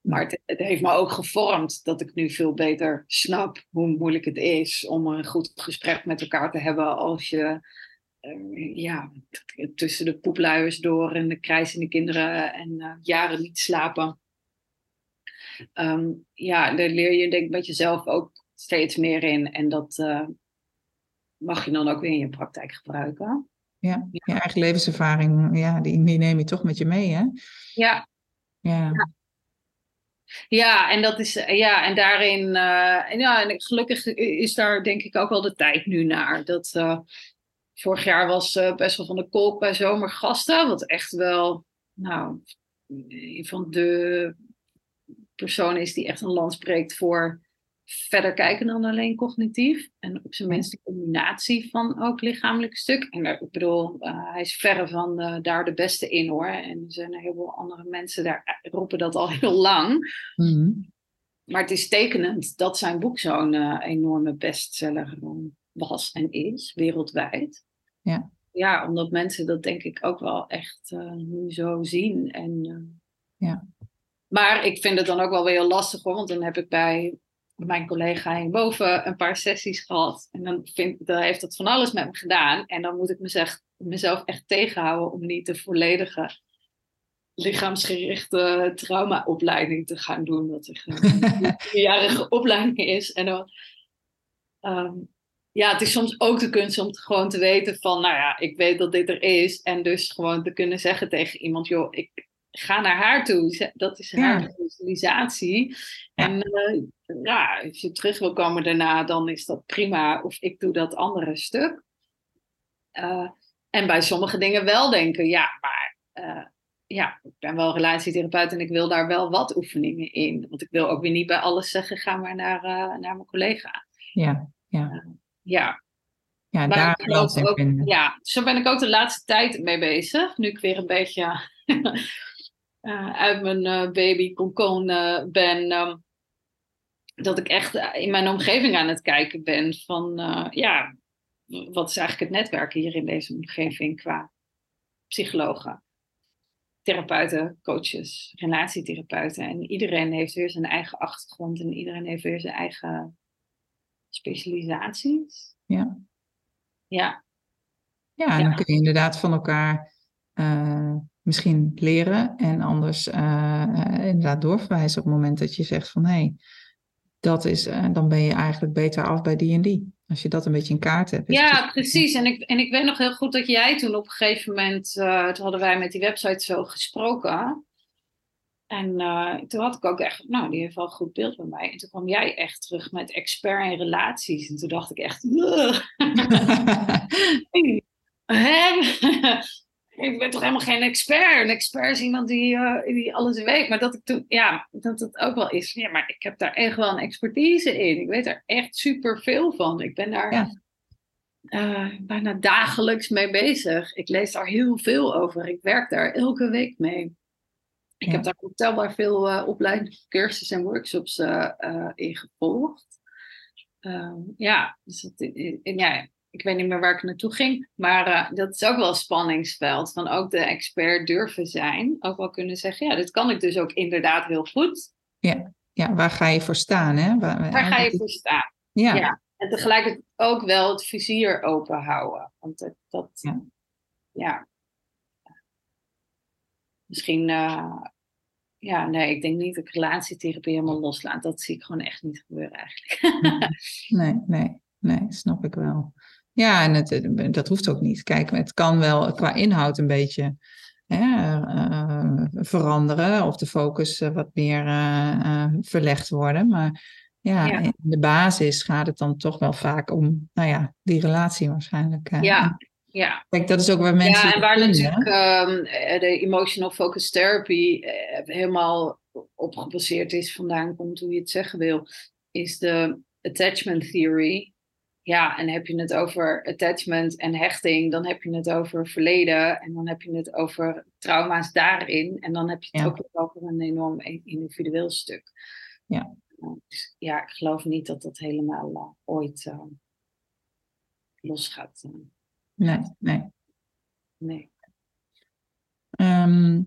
Maar het, heeft me ook gevormd dat ik nu veel beter snap hoe moeilijk het is om een goed gesprek met elkaar te hebben als je uh, ja, tussen de poepluiers door en de krijzende kinderen en jaren niet slapen. Um, ja, daar leer je denk ik met jezelf ook steeds meer in. En dat mag je dan ook weer in je praktijk gebruiken. Ja, je eigen levenservaring, ja, die, die neem je toch met je mee, hè? Ja. Ja. ja. Ja, en dat is, ja, en daarin, uh, en ja, en gelukkig is daar denk ik ook wel de tijd nu naar. Dat, uh, Vorig jaar was uh, best wel van de kolk bij zomergasten. Wat echt wel, nou, een van de personen is die echt een land spreekt voor verder kijken dan alleen cognitief. En op zijn minst de combinatie van ook lichamelijk stuk. En ik bedoel, uh, hij is verre van uh, daar de beste in hoor. En er zijn een heleboel andere mensen daar roepen dat al heel lang. Mm Maar het is tekenend dat zijn boek zo'n uh, enorme bestseller was en is, wereldwijd. Ja. ja, omdat mensen dat denk ik ook wel echt nu zo zien. En, ja. Maar ik vind het dan ook wel weer heel lastig hoor, want dan heb ik bij mijn collega hierboven een paar sessies gehad. En dan, vind, dan heeft dat van alles met me gedaan. En dan moet ik mezelf, mezelf echt tegenhouden om niet de volledige lichaamsgerichte traumaopleiding te gaan doen. Dat een vierjarige opleiding is. En dan, um, ja, het is soms ook de kunst om gewoon te weten van, nou ja, ik weet dat dit er is. En dus gewoon te kunnen zeggen tegen iemand, joh, ik ga naar haar toe. Dat is haar visualisatie. En uh, ja, als je terug wil komen daarna, dan is dat prima. Of ik doe dat andere stuk. Uh, en bij sommige dingen wel denken, ja, maar uh, ja, ik ben wel relatietherapeut en ik wil daar wel wat oefeningen in. Want ik wil ook weer niet bij alles zeggen, ga maar naar, naar mijn collega. Ja, ja. Ja. Ja, maar daar geloof ook, ja, zo ben ik ook de laatste tijd mee bezig. Nu ik weer een beetje uh, uit mijn baby concon ben. Um, dat ik echt in mijn omgeving aan het kijken ben van, ja, wat is eigenlijk het netwerk hier in deze omgeving qua psychologen? therapeuten, coaches, relatietherapeuten. En iedereen heeft weer zijn eigen achtergrond en iedereen heeft weer zijn eigen specialisaties. Ja. Ja. Ja, en dan kun je inderdaad van elkaar uh, misschien leren en anders uh, inderdaad doorverwijzen op het moment dat je zegt van hé, hey, dat is, uh, dan ben je eigenlijk beter af bij die en die. Als je dat een beetje in kaart hebt. Ja, precies. En ik, en ik weet nog heel goed dat jij toen op een gegeven moment, uh, toen hadden wij met die website zo gesproken. En uh, toen had ik ook echt, nou, die heeft wel een goed beeld bij mij. En toen kwam jij echt terug met expert in relaties. En toen dacht ik echt, hè? Ik ben toch helemaal geen expert. Een expert is iemand die, uh, die alles weet. Maar dat ik toen, ja, dat het ook wel is. Ja, maar ik heb daar echt wel een expertise in. Ik weet er echt super veel van. Ik ben daar ja. uh, bijna dagelijks mee bezig. Ik lees daar heel veel over. Ik werk daar elke week mee. Ik ja. heb daar ontelbaar veel uh, opleidingen, cursussen en workshops in gevolgd. Ehm, ja, dus het, ja, ik weet niet meer waar ik naartoe ging. Maar uh, dat is ook wel een spanningsveld. Van ook de expert durven zijn. Ook wel kunnen zeggen, ja, dit kan ik dus ook inderdaad heel goed. Ja, ja waar ga je voor staan? Hè? Waar, waar ga je voor staan? Ja. ja. En tegelijkertijd ook wel het vizier open houden. Want dat, dat ja. ja. Misschien, uh, ja, nee, ik denk niet dat ik relatietherapie helemaal loslaat. Dat zie ik gewoon echt niet gebeuren eigenlijk. nee, nee, nee, snap ik wel. Ja, en het, dat hoeft ook niet. Kijk, het kan wel qua inhoud een beetje hè, uh, veranderen of de focus wat meer uh, verlegd worden. Maar ja, ja, in de basis gaat het dan toch wel vaak om, nou ja, die relatie waarschijnlijk. ja, ja. Kijk, dat is ook waar mensen. Ja, en waar natuurlijk um, de emotional focus therapy helemaal op gebaseerd is, vandaan komt hoe je het zeggen wil, is de attachment theory ja, en heb je het over attachment en hechting, dan heb je het over verleden en dan heb je het over trauma's daarin en dan heb je het Ja. ook over een enorm individueel stuk. Ja. Dus ja, ik geloof niet dat dat helemaal uh, ooit uh, los gaat. Uh. Nee, nee. Nee. Ehm,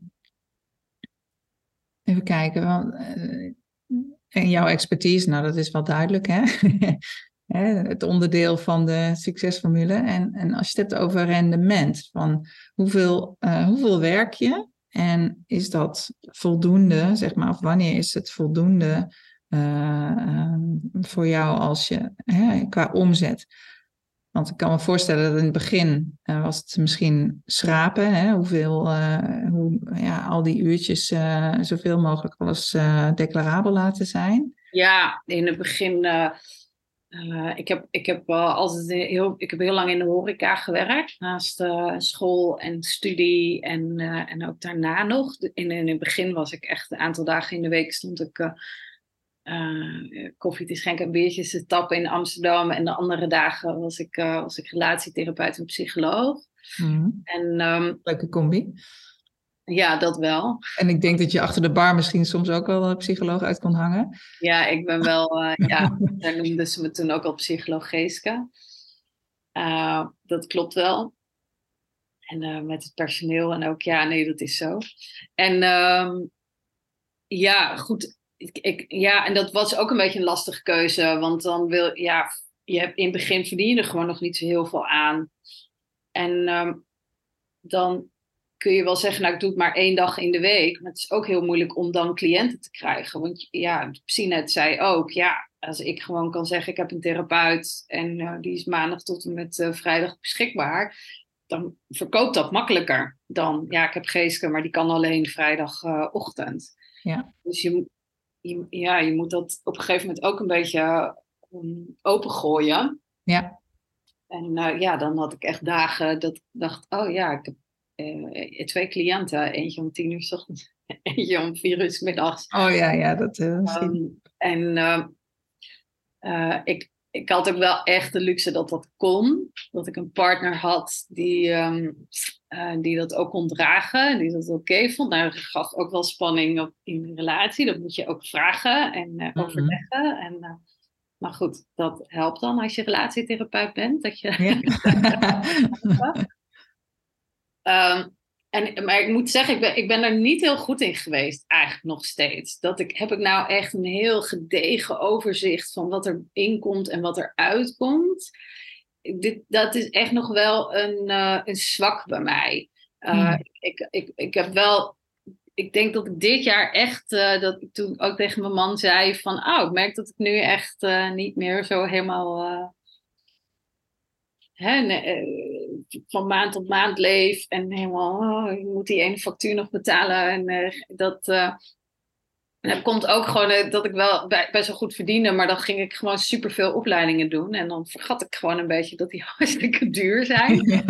even kijken. Want, eh, en jouw expertise, nou dat is wel duidelijk hè. Hè, het onderdeel van de succesformule. En, en als je het hebt over rendement, van hoeveel, uh, hoeveel werk je en is dat voldoende, zeg maar, of wanneer is het voldoende um, voor jou als je, hè, qua omzet? Want ik kan me voorstellen dat in het begin uh, was het misschien schrapen, hè, hoeveel, hoe, ja, al die uurtjes zoveel mogelijk alles declarabel laten zijn. Ja, in het begin uh, ik heb, ik heb uh, altijd heel, ik heb heel lang in de horeca gewerkt, naast uh, school en studie en, en ook daarna nog. In, in het begin was ik echt een aantal dagen in de week stond ik koffie te schenken en biertjes te tappen in Amsterdam. En de andere dagen was ik, was ik relatietherapeut en psycholoog. Mm. En, um, Leuke combi. Ja, dat wel. En ik denk dat je achter de bar misschien soms ook wel een psycholoog uit kon hangen. Ja, ik ben wel, uh, ja, daar noemden ze me toen ook al psycholoog Geeske. Uh, dat klopt wel. En uh, met het personeel en ook, ja, nee, dat is zo. En um, ja, goed. Ik, ik, ja, en dat was ook een beetje een lastige keuze. Want dan wil, ja, je hebt in het begin verdien je er gewoon nog niet zo heel veel aan. En um, dan kun je wel zeggen, nou ik doe het maar één dag in de week. Maar het is ook heel moeilijk om dan cliënten te krijgen. Want ja, Psinet zei ook, ja, als ik gewoon kan zeggen, ik heb een therapeut en uh, die is maandag tot en met uh, vrijdag beschikbaar. Dan verkoopt dat makkelijker dan, ja, ik heb Geeske, maar die kan alleen vrijdagochtend. Uh, ja. Dus je, je, ja, je moet dat op een gegeven moment ook een beetje um, opengooien. Ja. En uh, ja, dan had ik echt dagen dat ik dacht, oh ja, ik heb uh, twee cliënten. Eentje om tien uur s ochtends, eentje om vier uur s middags. Oh ja, ja, dat um, En uh, ik, ik had ook wel echt de luxe dat dat kon. Dat ik een partner had die, um, die dat ook kon dragen. Die dat oké okay vond. Nou, dat gaf ook wel spanning op, in de relatie. Dat moet je ook vragen en mm -hmm. overleggen. En maar goed, dat helpt dan als je relatietherapeut bent. Dat je... Ja. um, en, maar ik moet zeggen, ik ben, ik ben er niet heel goed in geweest, eigenlijk nog steeds. Dat ik, heb ik nou echt een heel gedegen overzicht van wat er inkomt en wat er uitkomt. Dit, dat is echt nog wel een, uh, een zwak bij mij. Uh, hmm. ik, ik, ik heb wel ik denk dat ik dit jaar echt, uh, dat ik toen ook tegen mijn man zei van, oh, ik merk dat ik nu echt uh, niet meer zo helemaal uh, hè, nee, van maand tot maand leef en helemaal, oh, moet die ene factuur nog betalen. En dat, en dat komt ook gewoon dat ik wel best wel goed verdiende, maar dan ging ik gewoon superveel opleidingen doen en dan vergat ik gewoon een beetje dat die hartstikke duur zijn.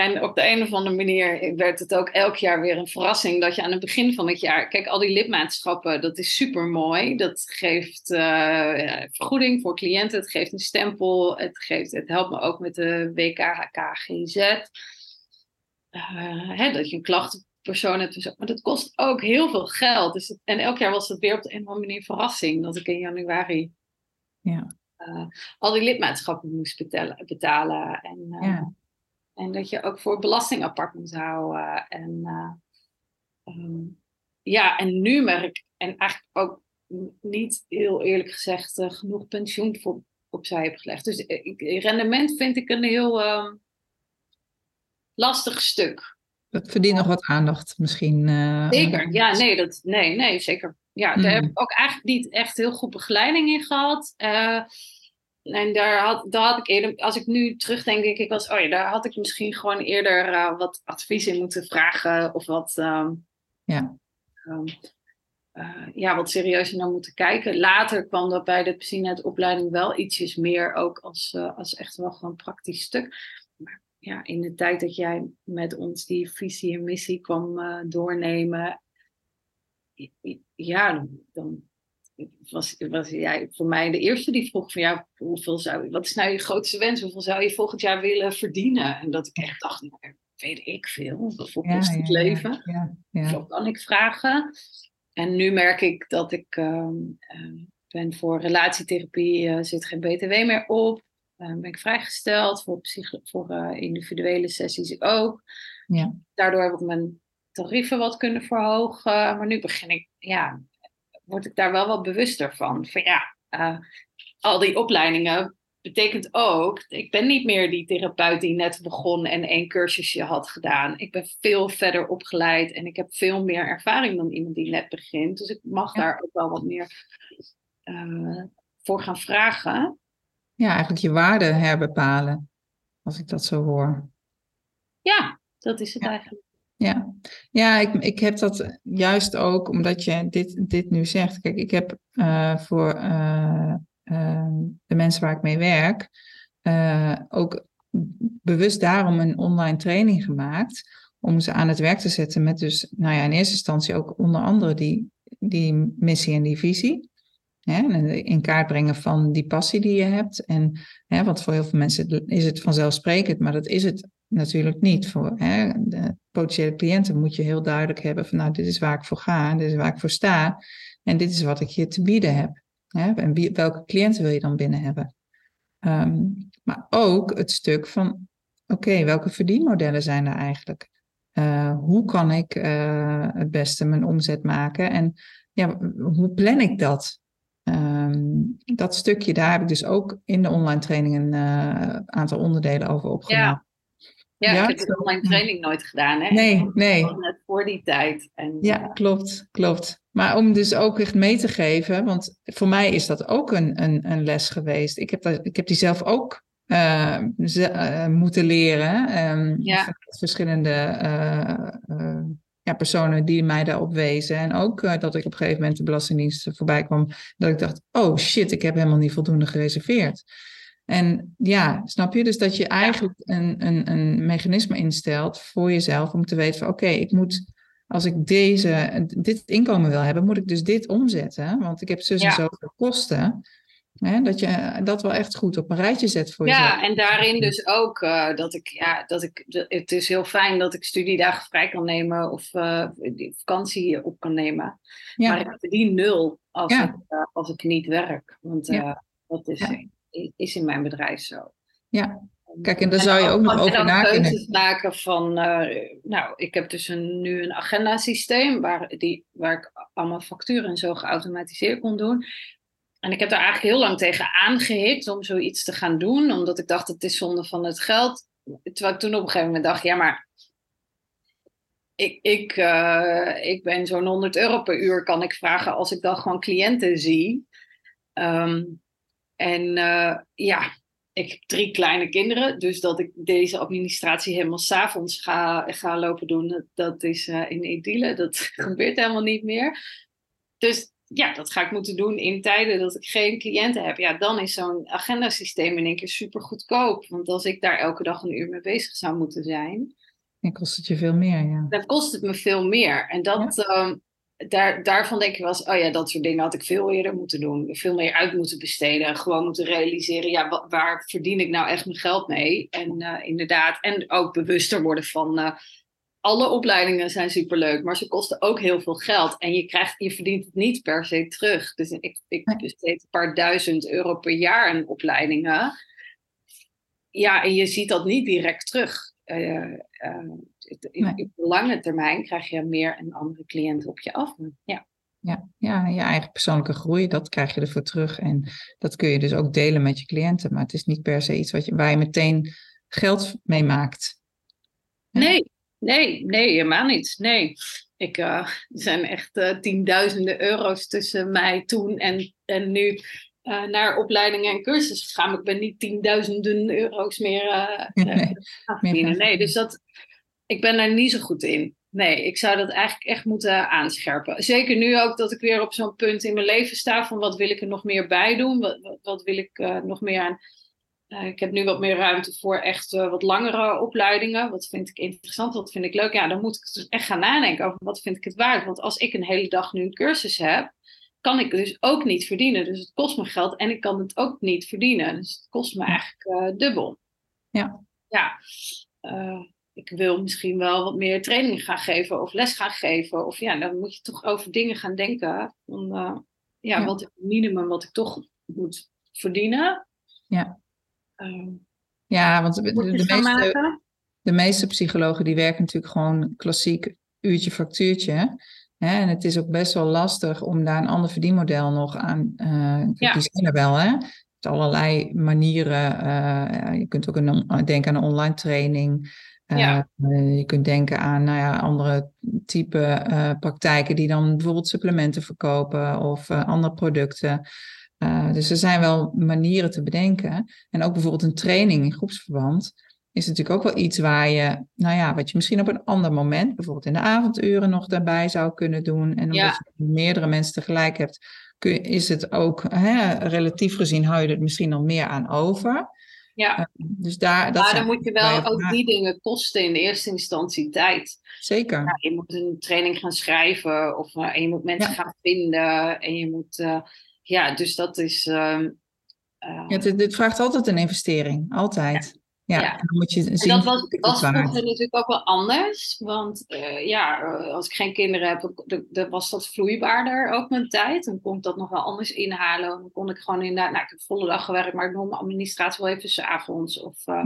En op de een of andere manier werd het ook elk jaar weer een verrassing dat je aan het begin van het jaar. Kijk, al die lidmaatschappen, dat is super mooi. Dat geeft uh, vergoeding voor cliënten, het geeft een stempel, het, geeft, het helpt me ook met de WKHKGZ. Uh, hè, dat je een klachtenpersoon hebt. Maar dat kost ook heel veel geld. Dus en elk jaar was het weer op de een of andere manier verrassing dat ik in januari ja. uh, al die lidmaatschappen moest betalen. betalen en, ja. En dat je ook voor belasting apart moet houden. En uh, um, ja, en nu merk ik, en eigenlijk ook niet heel eerlijk gezegd, uh, genoeg pensioen voor, opzij heb gelegd. Dus eh, ik, rendement vind ik een heel uh, lastig stuk. Dat verdient nog wat aandacht misschien. zeker, ja, nee, dat, nee, nee, zeker. Ja, daar heb hmm. ik ook eigenlijk niet echt heel goed begeleiding in gehad. En daar had, daar had ik eerder, als ik nu terugdenk, denk ik was, oh ja, daar had ik misschien gewoon eerder uh, wat advies in moeten vragen of wat, um, ja. Um, uh, ja, wat serieuzer naar moeten kijken. Later kwam dat bij de PsyNet-opleiding wel ietsjes meer ook als, uh, als echt wel gewoon praktisch stuk. Maar ja, in de tijd dat jij met ons die visie en missie kwam doornemen, ja, dan, dan was, was jij voor mij de eerste die vroeg van ja, hoeveel zou, wat is nou je grootste wens? Hoeveel zou je volgend jaar willen verdienen? En dat ik echt dacht, nou, weet ik veel. Voor ja, kost het ja, leven? Ja, Zo kan ik vragen. En nu merk ik dat ik uh, uh, ben voor relatietherapie, uh, zit geen BTW meer op. ben ik vrijgesteld voor, voor individuele sessies ook. Ja. Daardoor heb ik mijn tarieven wat kunnen verhogen. Maar nu begin ik, ja, word ik daar wel wat bewuster van. Van ja, uh, al die opleidingen betekent ook, ik ben niet meer die therapeut die net begon en één cursusje had gedaan. Ik ben veel verder opgeleid en ik heb veel meer ervaring dan iemand die net begint. Dus ik mag daar ook wel wat meer uh, voor gaan vragen. Ja, eigenlijk je waarde herbepalen, als ik dat zo hoor. Ja, dat is het eigenlijk. Ja, ja ik, ik heb dat juist ook omdat je dit, dit nu zegt. Kijk, ik heb uh, voor uh, uh, de mensen waar ik mee werk ook bewust daarom een online training gemaakt. Om ze aan het werk te zetten met dus, nou ja, in eerste instantie ook onder andere die, die missie en die visie. Hè, in kaart brengen van die passie die je hebt. En, hè, want voor heel veel mensen is het vanzelfsprekend, maar dat is het natuurlijk niet. Voor hè, de potentiële cliënten moet je heel duidelijk hebben van nou, dit is waar ik voor ga, dit is waar ik voor sta en dit is wat ik je te bieden heb. Hè, en welke cliënten wil je dan binnen hebben? Um, maar ook het stuk van oké, welke verdienmodellen zijn er eigenlijk? Uh, hoe kan ik uh, het beste mijn omzet maken en ja, hoe plan ik dat? Um, dat stukje, daar heb ik dus ook in de online training een uh, aantal onderdelen over opgenomen. Ja, ik heb de online training nooit gedaan. Hè? Nee, nee. Net voor die tijd. En, ja, uh, klopt, klopt. Maar om dus ook echt mee te geven, want voor mij is dat ook een, een, een les geweest. Ik heb, dat, ik heb die zelf ook uh, ze, uh, moeten leren. Um, ja. Verschillende ja, personen die mij daarop wezen. En ook dat ik op een gegeven moment de Belastingdienst voorbij kwam. Dat ik dacht, oh shit, ik heb helemaal niet voldoende gereserveerd. En ja, snap je? Dus dat je eigenlijk een, een, een mechanisme instelt voor jezelf om te weten van oké, ik moet, als ik deze, dit inkomen wil hebben, moet ik dus dit omzetten. Want ik heb zus en zoveel kosten. Hè, dat je dat wel echt goed op een rijtje zet voor jezelf. Ja, en daarin dus ook uh, dat ik, ja, dat ik, het is heel fijn dat ik studiedagen vrij kan nemen of uh, vakantie op kan nemen. Ja. Maar ik verdien nul als, ik, uh, als ik niet werk. Want dat is, is in mijn bedrijf zo. Ja, Kijk, en daar zou je ook nog over na kunnen maken van, nou, ik heb dus een, nu een agendasysteem waar, die, waar ik allemaal facturen en zo geautomatiseerd kon doen. En ik heb daar eigenlijk heel lang tegen aangehikt om zoiets te gaan doen, omdat ik dacht het is zonde van het geld. Terwijl ik toen op een gegeven moment dacht, ja maar ik, ik, uh, ik ben zo'n 100 euro per uur kan ik vragen als ik dan gewoon cliënten zie. Um, en uh, ja, ik heb drie kleine kinderen, dus dat ik deze administratie helemaal s'avonds ga, ga lopen doen, dat, is uh, in idylle, dat gebeurt helemaal niet meer. Dus ja, dat ga ik moeten doen in tijden dat ik geen cliënten heb. Ja, dan is zo'n agendasysteem in één keer super goedkoop. Want als ik daar elke dag een uur mee bezig zou moeten zijn. Dan kost het je veel meer, ja. Dan kost het me veel meer. En dat, ehm, daar, daarvan denk ik wel eens, oh ja, dat soort dingen had ik veel eerder moeten doen. Veel meer uit moeten besteden. Gewoon moeten realiseren, ja, waar verdien ik nou echt mijn geld mee? En uh, inderdaad, en ook bewuster worden van. Uh, alle opleidingen zijn superleuk, maar ze kosten ook heel veel geld. En je, krijgt, je verdient het niet per se terug. Dus ik, ik besteed een paar duizend euro per jaar aan opleidingen. Ja, en je ziet dat niet direct terug. Uh, nee. Op lange termijn krijg je meer en andere cliënten op je af. Ja. Ja, ja, je eigen persoonlijke groei, dat krijg je ervoor terug. En dat kun je dus ook delen met je cliënten. Maar het is niet per se iets wat je, waar je meteen geld mee maakt. Nee, Nee, nee, helemaal niet. Nee. Ik, uh, er zijn echt uh, tienduizenden euro's tussen mij toen en, en nu uh, naar opleidingen en cursussen gegaan. Ik ben niet tienduizenden euro's meer nee, verdienen. Nee, dus dat, ik ben daar niet zo goed in. Nee, ik zou dat eigenlijk echt moeten aanscherpen. Zeker nu ook dat ik weer op zo'n punt in mijn leven sta van wat wil ik er nog meer bij doen? Wat, wat, wat wil ik nog meer aan uh, ik heb nu wat meer ruimte voor echt uh, wat langere opleidingen. Wat vind ik interessant, wat vind ik leuk? Ja, dan moet ik dus echt gaan nadenken over wat vind ik het waard. Want als ik een hele dag nu een cursus heb, kan ik dus ook niet verdienen. Dus het kost me geld en ik kan het ook niet verdienen. Dus het kost me eigenlijk dubbel. Ja. Ja. Ik wil misschien wel wat meer training gaan geven of les gaan geven. Of ja, dan moet je toch over dingen gaan denken. Van, ja, ja, wat is het minimum wat ik toch moet verdienen? Ja. Ehm, ja, want de, de, meeste, de, meeste, psychologen die werken natuurlijk gewoon klassiek uurtje factuurtje. Hè? En het is ook best wel lastig om daar een ander verdienmodel nog aan uh, ja. Die zijn er wel, hè? Er allerlei manieren. Uh, je kunt ook een, denken aan een online training. Uh, ja. je kunt denken aan nou ja, andere type praktijken die dan bijvoorbeeld supplementen verkopen of andere producten. Dus er zijn wel manieren te bedenken. En ook bijvoorbeeld een training in groepsverband is natuurlijk ook wel iets waar je, nou ja, wat je misschien op een ander moment, bijvoorbeeld in de avonduren nog daarbij zou kunnen doen. En omdat je meerdere mensen tegelijk hebt, kun, is het ook hè, relatief gezien hou je er misschien al meer aan over. Ja, uh, dus daar, dat maar dan moet je wel ook die dingen kosten in de eerste instantie tijd. Zeker. Ja, je moet een training gaan schrijven of uh, en je moet mensen gaan vinden en je moet ja, dus dat is. Uh, ja, dit, vraagt altijd een investering, altijd. Ja, ja. dan moet je zien. En dat was, was vroeger natuurlijk ook wel anders. Want uh, ja, eh, als ik geen kinderen heb, dan was dat vloeibaarder ook mijn tijd. Dan kon ik dat nog wel anders inhalen. Dan kon ik gewoon inderdaad, nou, ik heb volle dag gewerkt, maar ik doe mijn administratie wel even s'avonds. Of uh,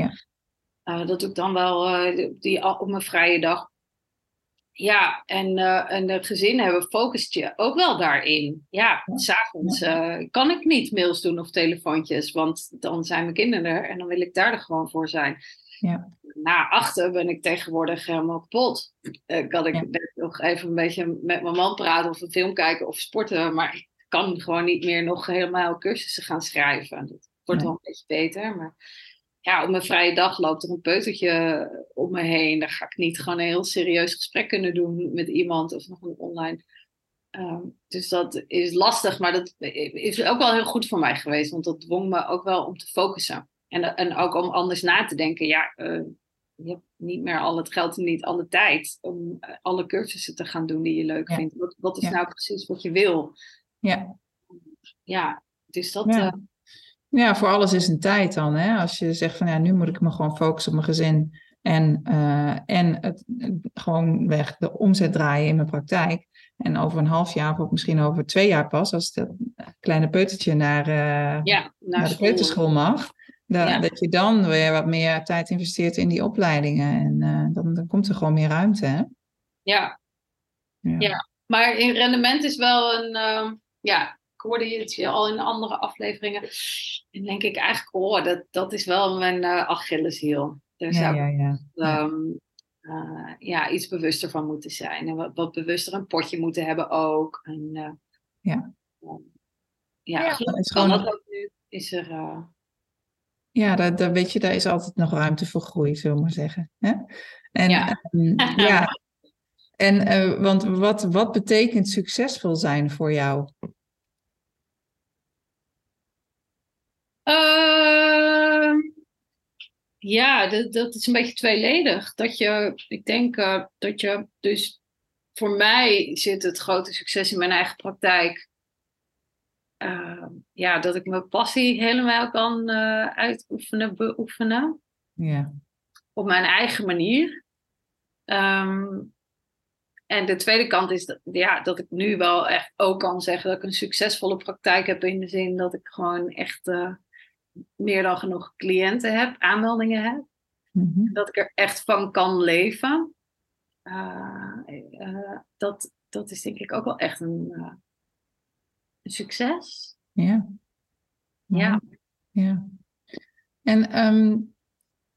ja. dat doe ik dan wel die, op mijn vrije dag. Ja, en, uh, en de gezinnen hebben focust je ook wel daarin. Ja, s'avonds uh, kan ik niet mails doen of telefoontjes, want dan zijn mijn kinderen er en dan wil ik daar er gewoon voor zijn. Ja. Na achter ben ik tegenwoordig helemaal kapot. Uh, kan ik ja. nog even een beetje met mijn man praten of een film kijken of sporten, maar ik kan gewoon niet meer nog helemaal cursussen gaan schrijven. Dat wordt wel een beetje beter, maar ja, op mijn vrije dag loopt er een peutertje om me heen. Dan ga ik niet gewoon een heel serieus gesprek kunnen doen met iemand of nog een online. Uh, dus dat is lastig, maar dat is ook wel heel goed voor mij geweest, want dat dwong me ook wel om te focussen. En, en ook om anders na te denken. Ja, uh, je hebt niet meer al het geld en niet alle tijd om eh, alle cursussen te gaan doen die je leuk vindt. Wat, wat is nou precies wat je wil? Ja. Ja, dus dat. Ja. Uh, ja, voor alles is een tijd dan. Hè? Als je zegt van ja, nu moet ik me gewoon focussen op mijn gezin en, uh, en het, gewoon weg de omzet draaien in mijn praktijk. En over een half jaar of misschien over twee jaar pas, als het kleine peutertje naar, uh, ja, naar, naar de kleuterschool mag, dat, ja. dat je dan weer wat meer tijd investeert in die opleidingen. En uh, dan, dan komt er gewoon meer ruimte. Hè? Ja. ja. Ja. maar in rendement is wel een, uh, ja, hoorde je het al in andere afleveringen. En denk ik eigenlijk, oh, dat, dat is wel mijn uh, Achilleshiel. Daar ja, zou ja, ja. Um, uh, ja, iets bewuster van moeten zijn. En wat, wat bewuster een potje moeten hebben ook. En, uh, ja. Um, ja, ja dat is gewoon... gewoon- dat ook nu is er... uh, Ja, daar, daar, weet je, daar is altijd nog ruimte voor groei, zullen we maar zeggen. Hè? En, Ja. ehm, ja. En, eh, want wat, wat betekent succesvol zijn voor jou? Ehm, ja, dat, dat is een beetje tweeledig. Dat je, ik denk eh, dat je, dus voor mij zit het grote succes in mijn eigen praktijk. Ehm, ja, dat ik mijn passie helemaal kan eh, uitoefenen, beoefenen. Ja, op mijn eigen manier. Ehm, en de tweede kant is dat, ja, dat ik nu wel echt ook kan zeggen dat ik een succesvolle praktijk heb in de zin dat ik gewoon echt eh, meer dan genoeg cliënten heb, aanmeldingen heb. Mhm. Dat ik er echt van kan leven. Uh, uh, dat, dat is denk ik ook wel echt een, uh, een succes. ja. Ja. ja. En um,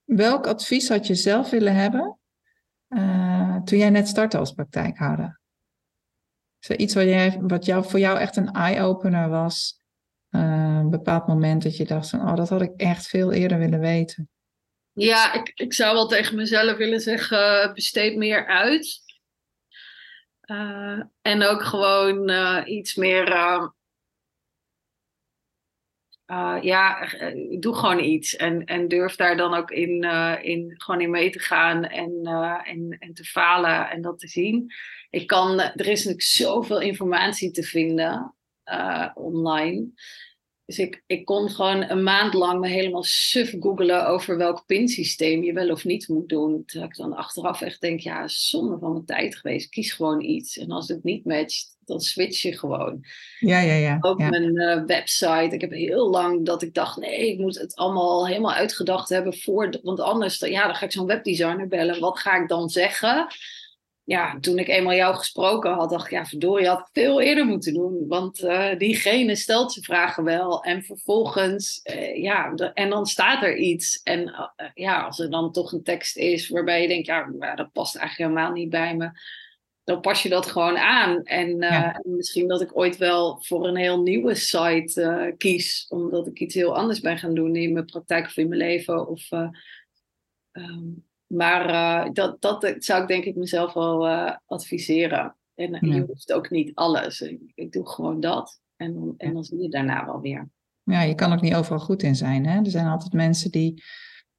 welk advies had je zelf willen hebben toen jij net startte als praktijkhouder? Is er iets wat, jij, wat jou, voor jou echt een eye-opener was? Uh, een bepaald moment dat je dacht van, oh, dat had ik echt veel eerder willen weten. Ja, ik, ik zou wel tegen mezelf willen zeggen, besteed meer uit. Uh, en ook gewoon iets meer. Uh, ja, doe gewoon iets. En, en durf daar dan ook in, in, gewoon in mee te gaan en, en, en te falen en dat te zien. Ik kan, er is natuurlijk zoveel informatie te vinden online. Dus ik, ik kon gewoon een maand lang me helemaal suf googelen over welk pinsysteem je wel of niet moet doen. Terwijl ik dan achteraf echt denk, ja, zonde van mijn tijd geweest. Kies gewoon iets. En als het niet matcht, dan switch je gewoon. Ja, ja, ja. Ook ja. mijn uh, website. Ik heb heel lang dat ik dacht, nee, ik moet het allemaal helemaal uitgedacht hebben. Voor, want anders, ja, dan ga ik zo'n webdesigner bellen. Wat ga ik dan zeggen? Ja, toen ik eenmaal jou gesproken had, dacht ik, ja, verdorie, je had veel eerder moeten doen. Want uh, diegene stelt zijn vragen wel. En vervolgens, uh, ja, de, en dan staat er iets. En uh, ja, als er dan toch een tekst is waarbij je denkt, ja, dat past eigenlijk helemaal niet bij me. Dan pas je dat gewoon aan. En ja. misschien dat ik ooit wel voor een heel nieuwe site kies. Omdat ik iets heel anders ben gaan doen in mijn praktijk of in mijn leven. Of... Um, maar uh, dat, dat zou ik denk ik mezelf wel uh, adviseren. En ja. je hoeft ook niet alles. Ik, ik doe gewoon dat. En, en dan zie je daarna wel weer. Ja, je kan ook niet overal goed in zijn. Hè? Er zijn altijd mensen die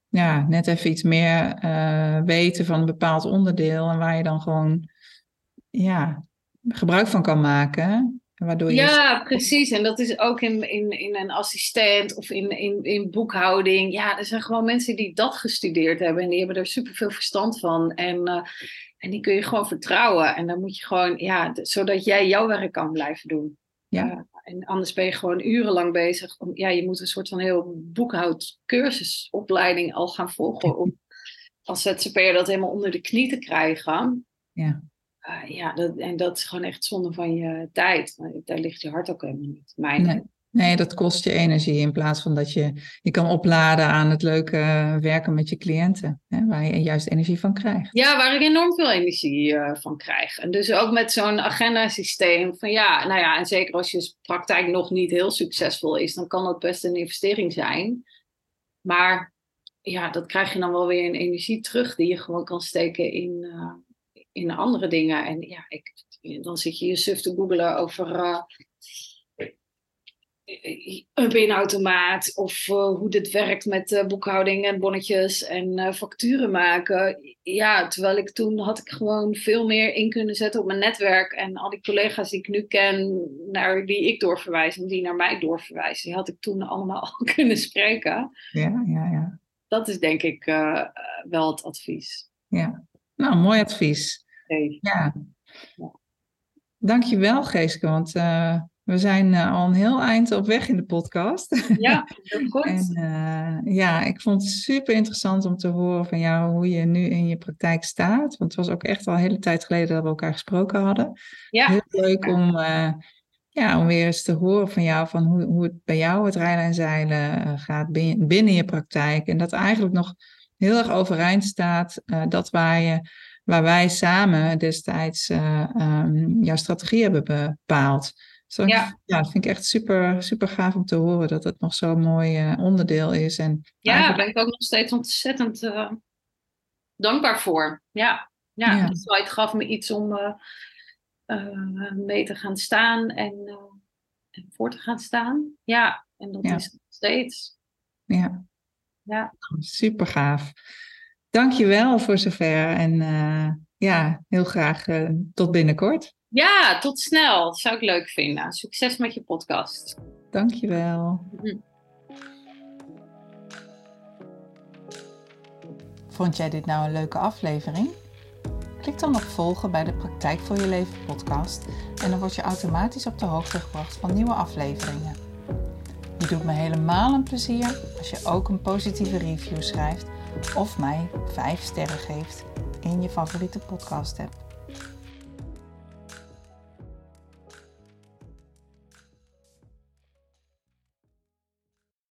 ja, net even iets meer uh, weten van een bepaald onderdeel. En waar je dan gewoon ja, gebruik van kan maken. Waardoor je ja, precies. En dat is ook in, in, in een assistent of in, in, in boekhouding. Ja, er zijn gewoon mensen die dat gestudeerd hebben en die hebben er superveel verstand van. En, uh, en die kun je gewoon vertrouwen. En dan moet je gewoon, ja, zodat jij jouw werk kan blijven doen. Ja. Uh, en anders ben je gewoon urenlang bezig. Om, ja, je moet een soort van heel boekhoudcursusopleiding al gaan volgen om als ZZP'er dat helemaal onder de knie te krijgen. Ja. Uh, ja, dat, en dat is gewoon echt zonde van je tijd. Daar ligt je hart ook helemaal niet. Mijn nee. nee, dat kost je energie in plaats van dat je je kan opladen aan het leuke werken met je cliënten. Hè, waar je juist energie van krijgt. Ja, waar ik enorm veel energie uh, van krijg. En dus ook met zo'n agendasysteem. Van ja, nou ja, en zeker als je praktijk nog niet heel succesvol is, dan kan dat best een investering zijn. Maar ja, dat krijg je dan wel weer in energie terug die je gewoon kan steken in. Uh, in andere dingen. En ja, ik, dan zit je je suf te googelen over uh, een pinautomaat of uh, hoe dit werkt met uh, boekhouding en bonnetjes en facturen maken. Ja, terwijl ik toen had ik gewoon veel meer in kunnen zetten op mijn netwerk en al die collega's die ik nu ken, naar die ik doorverwijs en die naar mij doorverwijzen, die had ik toen allemaal al kunnen spreken. Ja, ja, ja. Dat is denk ik wel het advies. Ja, nou, mooi advies. Hey. Ja. ja. Dankjewel, Geeske, want we zijn uh, al een heel eind op weg in de podcast. Ja, heel goed. en, uh, ja, ik vond het super interessant om te horen van jou hoe je nu in je praktijk staat. Want het was ook echt al een hele tijd geleden dat we elkaar gesproken hadden. Ja. Heel leuk om, ja, om weer eens te horen van jou van hoe, hoe het bij jou het rijden en zeilen gaat binnen, binnen je praktijk. En dat eigenlijk nog heel erg overeind staat dat waar je waar wij samen destijds um, jouw strategie hebben bepaald. Zo, ja. ja, dat vind ik echt super, super gaaf om te horen dat het nog zo'n mooi uh, onderdeel is. En ja, daar ben ik ook nog steeds ontzettend uh, dankbaar voor. Ja, ja, ja. gaf me iets om mee te gaan staan en, en, voor te gaan staan. Ja, en dat ja. is nog steeds. Ja. ja, super gaaf. Dank je wel voor zover en ja, heel graag tot binnenkort. Ja, tot snel. Dat zou ik leuk vinden. Succes met je podcast. Dankjewel. Mm. Vond jij dit nou een leuke aflevering? Klik dan op volgen bij de Praktijk voor je Leven podcast en dan word je automatisch op de hoogte gebracht van nieuwe afleveringen. Je doet me helemaal een plezier als je ook een positieve review schrijft of mij 5 sterren geeft in je favoriete podcast app.